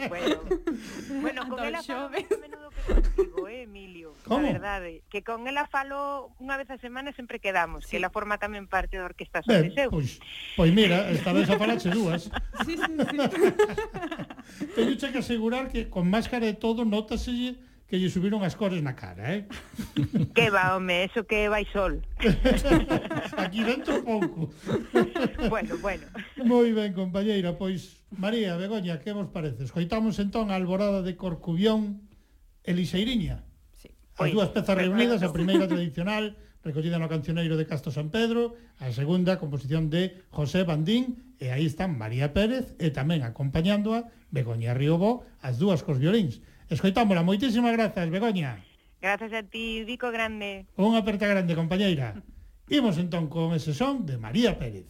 bueno, bueno con ela falo menudo que contigo, eh, Emilio. Como? A verdade, que con ela falo unha vez a semana sempre quedamos, sí. que ela forma tamén parte da Orquesta Sobre Seu. Pois, pois mira, esta vez a falache dúas. sí, sí, sí. Teño que asegurar que con máscara e todo notase que lle subiron as cores na cara, eh? Que va, home, eso que vai sol. Aquí dentro pouco. bueno, bueno. Moi ben, compañeira, pois María, Begoña, que vos parece? Escoitamos entón a Alborada de Corcubión e Lixeiriña. Sí. As pois, dúas pezas reunidas, a primeira tradicional, recollida no cancioneiro de Castro San Pedro, a segunda composición de José Bandín, e aí están María Pérez e tamén acompañándoa Begoña Riobó, as dúas cos violíns. Escoitámola, moitísimas grazas, Begoña. Grazas a ti, Vico Grande. Unha aperta grande, compañeira. Imos entón con ese son de María Pérez.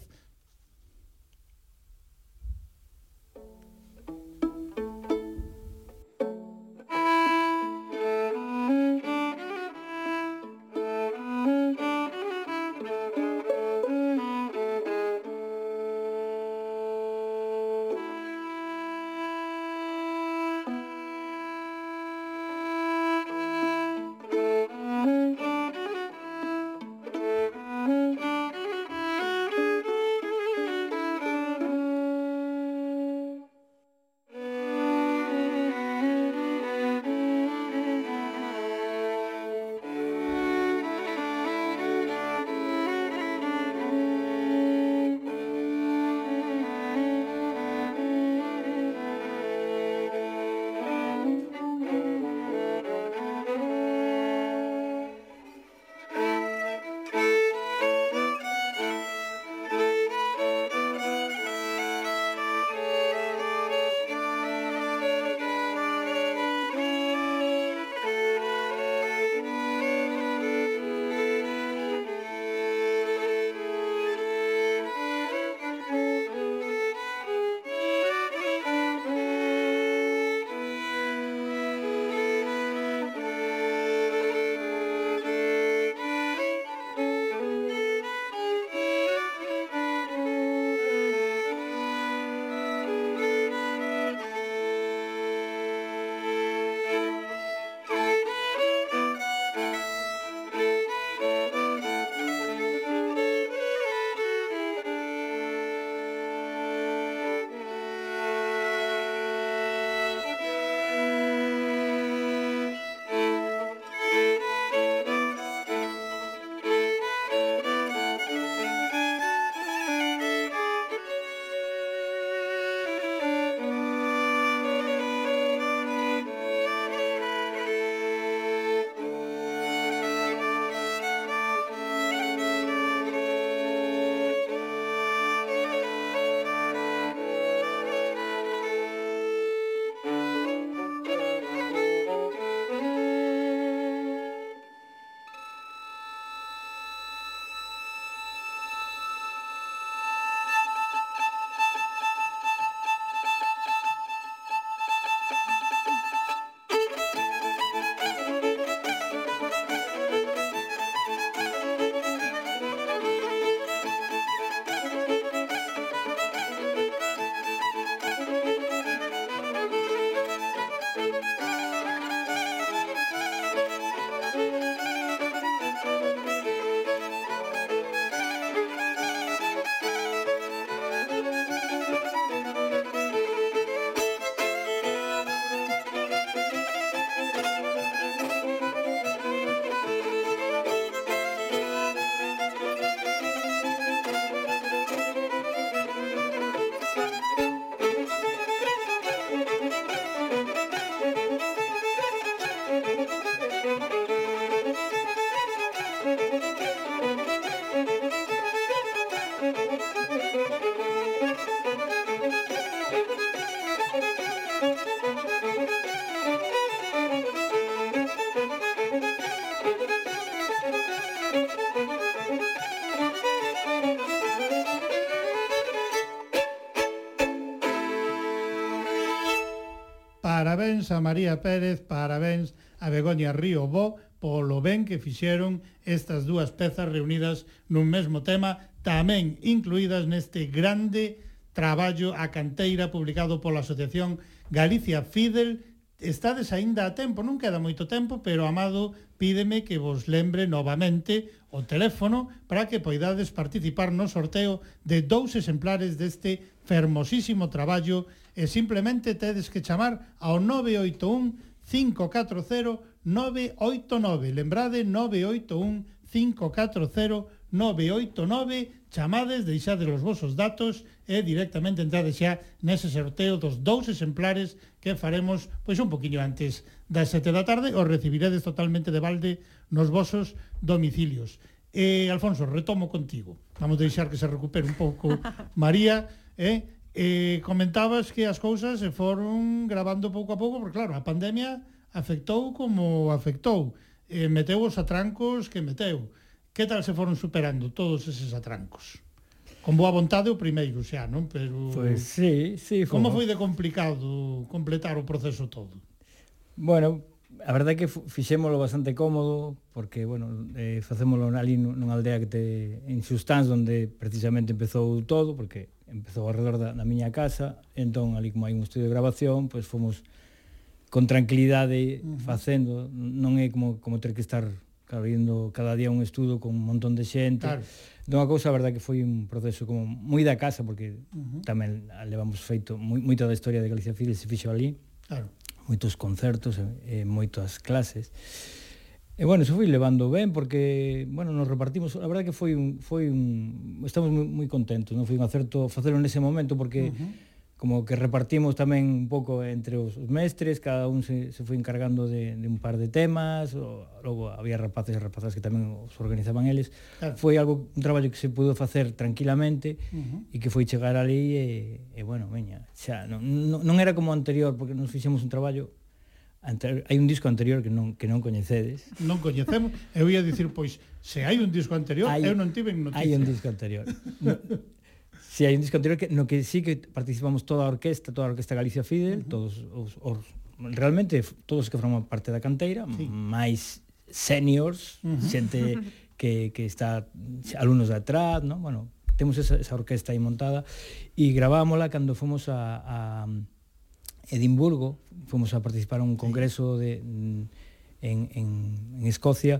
parabéns a María Pérez, parabéns a Begoña Río Bo polo ben que fixeron estas dúas pezas reunidas nun mesmo tema, tamén incluídas neste grande traballo a canteira publicado pola Asociación Galicia Fidel. Estades aínda a tempo, non queda moito tempo, pero Amado pídeme que vos lembre novamente o teléfono para que poidades participar no sorteo de dous exemplares deste fermosísimo traballo e simplemente tedes que chamar ao 981 540 989. Lembrade 981 540 989. Chamades, deixades os vosos datos e directamente entrades xa nese sorteo dos dous exemplares que faremos pois un poquinho antes das sete da tarde. Os recibiredes totalmente de balde nos vosos domicilios. Eh, Alfonso, retomo contigo. Vamos deixar que se recupere un pouco María. Eh? Eh, comentabas que as cousas se foron gravando pouco a pouco, porque claro, a pandemia afectou como afectou, eh, meteu os atrancos que meteu. Que tal se foron superando todos eses atrancos? Con boa vontade o primeiro xa, non? Pero Pois sí, sí, como... como foi de complicado completar o proceso todo? Bueno, a verdade é que fixémolo bastante cómodo porque, bueno, eh, facémolo ali nunha aldea que te en Sustáns onde precisamente empezou todo porque empezou alrededor da, da miña casa entón ali como hai un estudio de grabación pois pues, fomos con tranquilidade uh -huh. facendo non é como, como ter que estar claro, indo cada día un estudo con un montón de xente claro. Entón, a cousa, a verdade, que foi un proceso como moi da casa, porque uh -huh. tamén levamos feito moi, moita da historia de Galicia Fiel se fixo ali. Claro moitos concertos e, e moitas clases. E bueno, se foi levando ben porque, bueno, nos repartimos, a verdade que foi un foi un estamos moi, moi contentos, non? Foi un acerto facelo nese momento porque uh -huh como que repartimos tamén un pouco entre os, os mestres, cada un se, se foi encargando de, de un par de temas, o, logo había rapaces e rapazas que tamén os organizaban eles. Claro. Foi algo un traballo que se pudo facer tranquilamente uh -huh. e que foi chegar ali e, e bueno, veña, xa non, non, non era como anterior porque nos fixemos un traballo hai un disco anterior que non que non coñecedes. Non coñecemos. Eu ia dicir pois se hai un disco anterior, hai, eu non tive noticia. Hai un disco anterior. No, Si sí, hai un disco anterior que, no que sí que participamos toda a orquesta, toda a Orquesta Galicia Fidel, uh -huh. todos os, os realmente todos que forman parte da canteira, sí. máis seniors, uh -huh. xente que, que está alumnos de atrás, ¿no? bueno, temos esa, esa orquesta aí montada e gravámola cando fomos a, a Edimburgo, fomos a participar a un congreso de en, en, en Escocia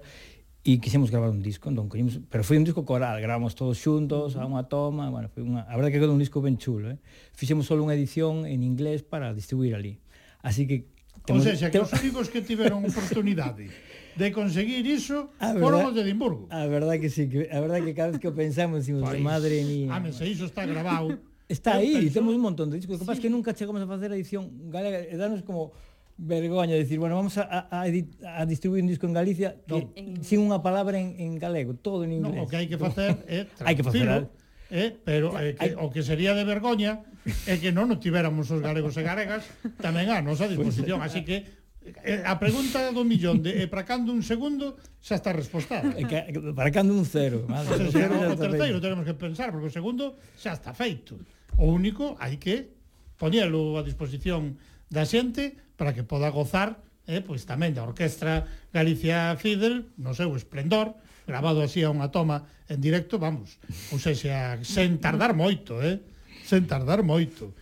e quixemos gravar un disco, entón collemos, pero foi un disco coral, gravamos todos xuntos, a unha toma, bueno, foi unha, a verdade que quedou un disco ben chulo, eh? Fixemos só unha edición en inglés para distribuir ali. Así que Temos, o sea, que os únicos que tiveron oportunidade de conseguir iso foron os de Edimburgo. A verdade que sí, que, a verdade que cada vez que o pensamos, dicimos, pois, madre mía. Ah, se iso está grabado. Está aí, penso... temos un montón de discos, sí. que sí. pasa que nunca chegamos a facer a edición galega, e danos como vergoña decir, bueno, vamos a, a, a distribuir un disco en Galicia no. que, sin unha palabra en, en galego, todo en inglés. No, o que hai que facer é hai que facer eh, pero eh, que, o que sería de vergoña é que non o tivéramos os galegos e galegas tamén a nosa pois disposición, así que eh, a pregunta do millón de eh, para cando un segundo xa está respostada. Que, para cando un cero, madre, o, sea, o, cero o terceiro tenemos que pensar porque o segundo xa está feito. O único hai que poñelo a disposición da xente para que poda gozar eh, pois tamén da Orquestra Galicia Fidel no seu esplendor, grabado así a unha toma en directo, vamos, ou seja, sen tardar moito, eh? sen tardar moito.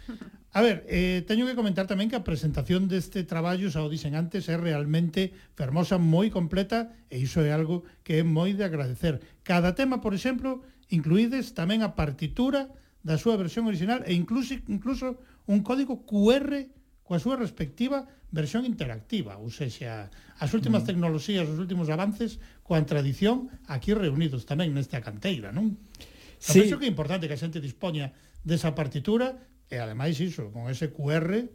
A ver, eh, teño que comentar tamén que a presentación deste traballo, xa o dixen antes, é realmente fermosa, moi completa, e iso é algo que é moi de agradecer. Cada tema, por exemplo, incluídes tamén a partitura da súa versión original e incluso, incluso un código QR coa súa respectiva versión interactiva, ou seja, as últimas mm. tecnoloxías, os últimos avances coa tradición aquí reunidos tamén nesta canteira, non? Sí. Penso que é importante que a xente dispoña desa partitura e ademais iso, con ese QR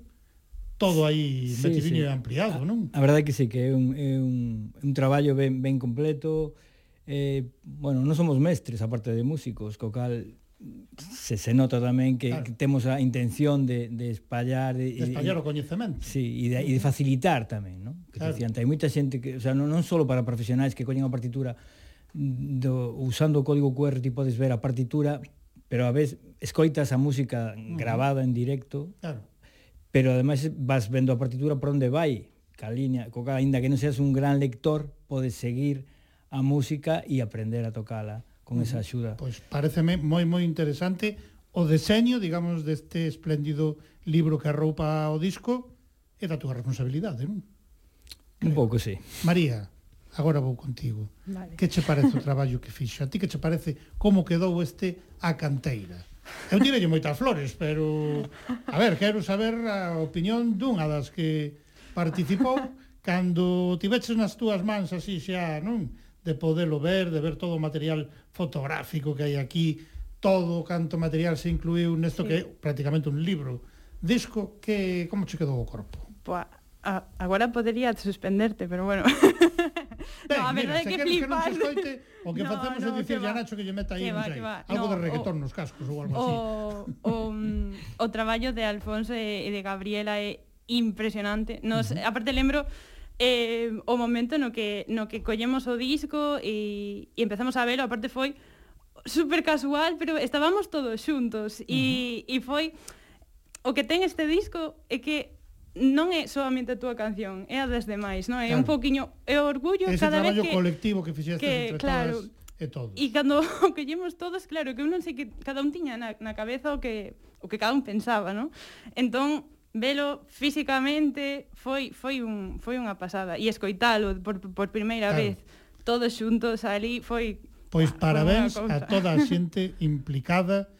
todo aí sí, metidinho sí. e ampliado, non? A, a verdade que sí, que é un, é un, un traballo ben, ben completo, eh, bueno, non somos mestres, aparte de músicos, co cal se, se nota tamén que, claro. que temos a intención de, de espallar de, de espallar e, o coñecemento sí, e, de, e de facilitar tamén non? que claro. decían, hai moita xente que, o sea, non, non só para profesionais que coñen a partitura do, usando o código QR ti podes ver a partitura pero a vez escoitas a música grabada uh -huh. en directo claro. pero ademais vas vendo a partitura por onde vai ca línea, co cal, ainda que non seas un gran lector podes seguir a música e aprender a tocala con esa axuda. Pois pareceme moi moi interesante o deseño, digamos, deste espléndido libro que arroupa o disco é da túa responsabilidade, non? Un pouco, sí. María, agora vou contigo. Vale. Que che parece o traballo que fixo? A ti que che parece como quedou este a canteira? Eu tirei moitas flores, pero a ver, quero saber a opinión dunha das que participou cando tiveches nas túas mans así xa, non? de podelo ver, de ver todo o material fotográfico que hai aquí, todo canto material se incluiu nesto sí. que é prácticamente un libro. Disco que como che quedou o corpo? Poa, a, agora podería suspenderte, pero bueno. Ben, no, a verdade é que flipas. Que non escoite, o que no, facemos no, dicir a Nacho que lle meta aí, que va, que va. algo no, de reggaetón o, nos cascos ou algo o, así. O, o, mm, o traballo de Alfonso e de Gabriela é impresionante. Nos, uh -huh. aparte lembro eh, o momento no que, no que collemos o disco e, e empezamos a velo, aparte foi super casual, pero estábamos todos xuntos e, uh -huh. e foi o que ten este disco é que non é solamente a túa canción, é a das demais, non? É claro. un poquiño é orgullo Ese cada vez que colectivo que fixestes que, entre claro, todas e todos. E cando o que llemos todos, claro, que eu non sei que cada un tiña na, na cabeza o que o que cada un pensaba, non? Entón, velo físicamente foi foi un foi unha pasada e escoitalo por por primeira claro. vez todos xuntos ali foi Pois ah, parabéns a toda a xente implicada.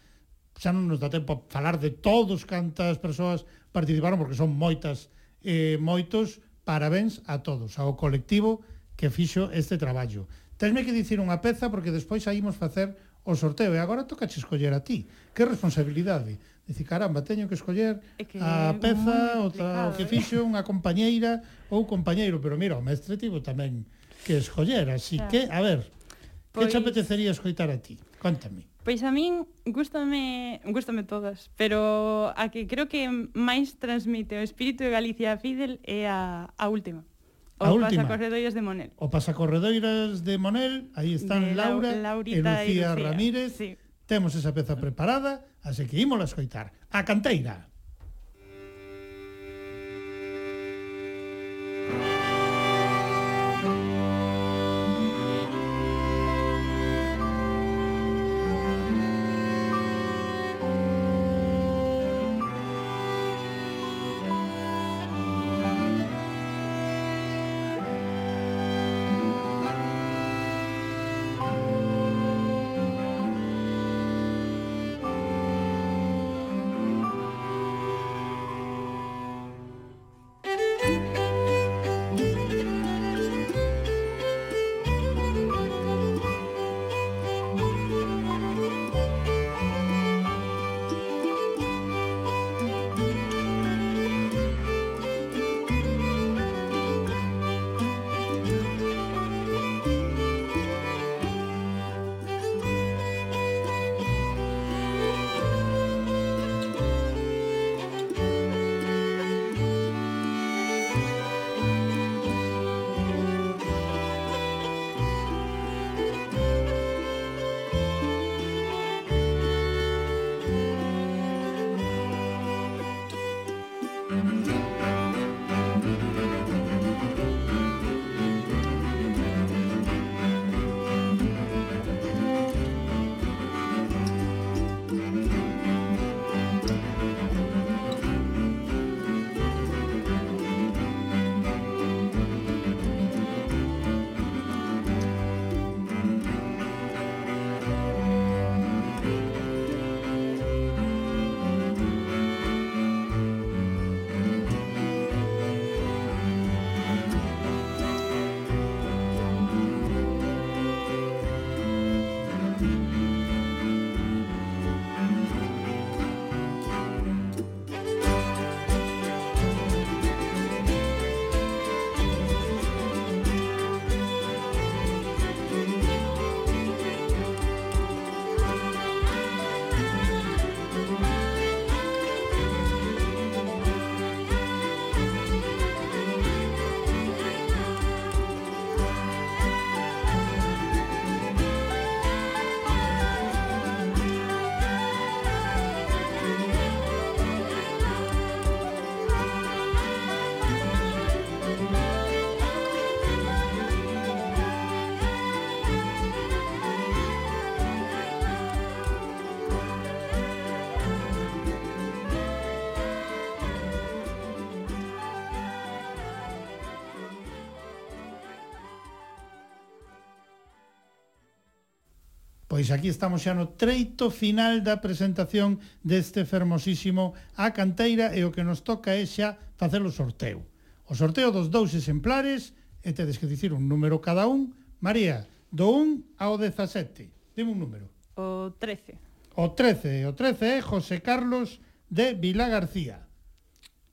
Xa non nos dá tempo a falar de todos cantas persoas participaron porque son moitas eh moitos. Parabéns a todos, ao colectivo que fixo este traballo. Tesme que dicir unha peza porque despois saímos facer o sorteo e agora toca che escoller a ti. Que responsabilidade Dicir, caramba, teño que escoller é que a peza, o, ta, o que eh. fixo, unha compañeira ou compañeiro, pero mira, o mestre tivo tamén que escoller, así claro. que, a ver, pois... que te pois apetecería escoitar a ti? Contame. Pois a min gustame, gustame todas, pero a que creo que máis transmite o espírito de Galicia a Fidel é a, a última. O a última. Pasacorredoiras de Monel. O Pasacorredoiras de Monel, aí están de Laura Laurita e Lucía, e Lucía Ramírez. Sí Temos esa peza preparada, así que ímola escoitar. A canteira. Pois aquí estamos xa no treito final da presentación deste fermosísimo A Canteira e o que nos toca é xa facer o sorteo. O sorteo dos dous exemplares e tedes que dicir un número cada un. María, do 1 ao 17. Dime un número. O 13. O 13, o 13 é José Carlos de Vila García.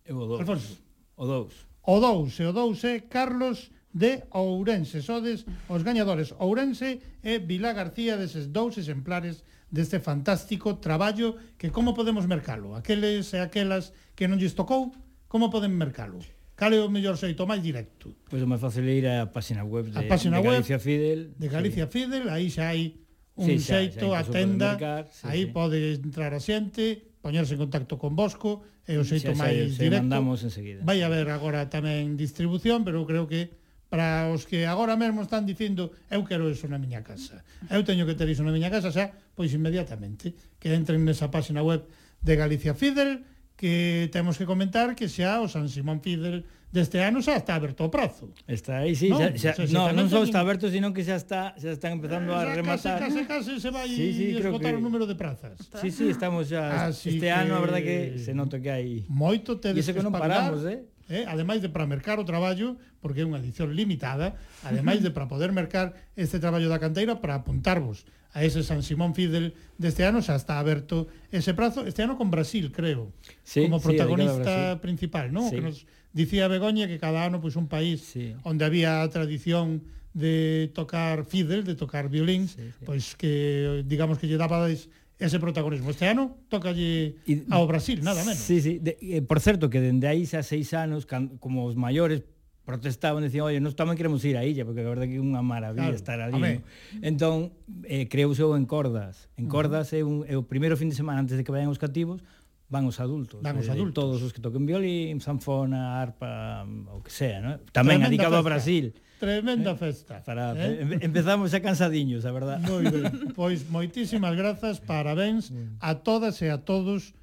Eu o 2. Alfonso. O 2. O 2, e o 2 é Carlos de Ourense. Sodes os gañadores Ourense e Vila García deses dous exemplares deste fantástico traballo que como podemos mercalo? Aqueles e aquelas que non lles tocou, como poden mercalo? Cal é o mellor xeito máis directo? Pois o máis fácil é ir á página web de, a página de Galicia web, Fidel. De Galicia sí. Fidel, aí xa hai un sí, xa, xeito, xa, xa a tenda, sí, aí sí. pode entrar a xente, poñerse en contacto con Bosco, é o xeito xa, xa, máis xa, xa, directo. Mandamos enseguida. Vai haber agora tamén distribución, pero eu creo que para os que agora mesmo están dicindo eu quero iso na miña casa, eu teño que ter iso na miña casa xa, pois inmediatamente, que entren nesa página web de Galicia Fidel, que temos que comentar que xa o San Simón Fidel deste ano xa está aberto o prazo. Está aí, sí, non, xa, xa, xa, no, non só está aberto, sino que xa está xa están empezando eh, a rematar. Case, case, case se vai sí, sí, esgotar que... o número de prazas. Sí, sí, estamos xa Así este que... ano, a verdade que se nota que hai moito tedes que, que non paramos, eh? eh? ademais de para mercar o traballo, porque é unha edición limitada, ademais de para poder mercar este traballo da canteira para apuntarvos a ese San Simón Fidel deste ano, xa está aberto ese prazo, este ano con Brasil, creo, sí, como protagonista sí, principal, non? Sí. Que nos dicía Begoña que cada ano pois un país sí. onde había a tradición de tocar fiddle, de tocar violín, sí, sí. pois que digamos que lle dabades ese protagonismo. Este ano toca allí ao Brasil, nada menos. Sí, sí. De, eh, por certo, que dende aí xa seis anos, can, como os maiores protestaban, decían, oye, nós tamén queremos ir a illa, porque a verdade que é unha maravilla claro, estar ali. No? Entón, eh, creouse o en Cordas. En Cordas uh -huh. é, un, é o primeiro fin de semana antes de que vayan os cativos, van os adultos. Van eh, os adultos. Todos os que toquen violín, sanfona, arpa, o que sea, ¿no? Tamén adicado a Brasil. Tremenda eh? festa. Para, eh? eh empezamos xa cansadiños, a verdad. Moi ben. Pois moitísimas grazas, parabéns a todas e a todos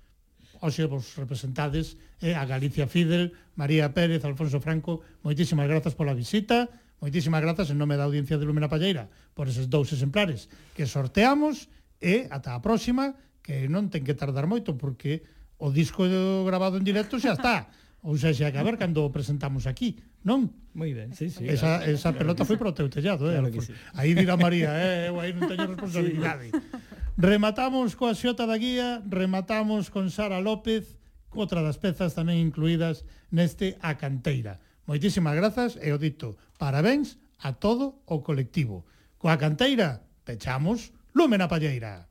hoxe vos representades eh, a Galicia Fidel, María Pérez, Alfonso Franco, moitísimas grazas pola visita, moitísimas grazas en nome da audiencia de Lumena Palleira por eses dous exemplares que sorteamos e ata a próxima, que non ten que tardar moito porque o disco grabado en directo xa está. ou xa xa que a ver cando presentamos aquí, non? Moi ben, sí, sí. Esa, claro, esa pelota claro, foi para o teu tellado, eh? Claro sí. Aí dirá María, eh? eu aí non teño responsabilidade. Sí. Rematamos coa xota da guía, rematamos con Sara López, outra das pezas tamén incluídas neste A Canteira. Moitísimas grazas e o dito, parabéns a todo o colectivo. Coa Canteira, pechamos Lúmena Palleira.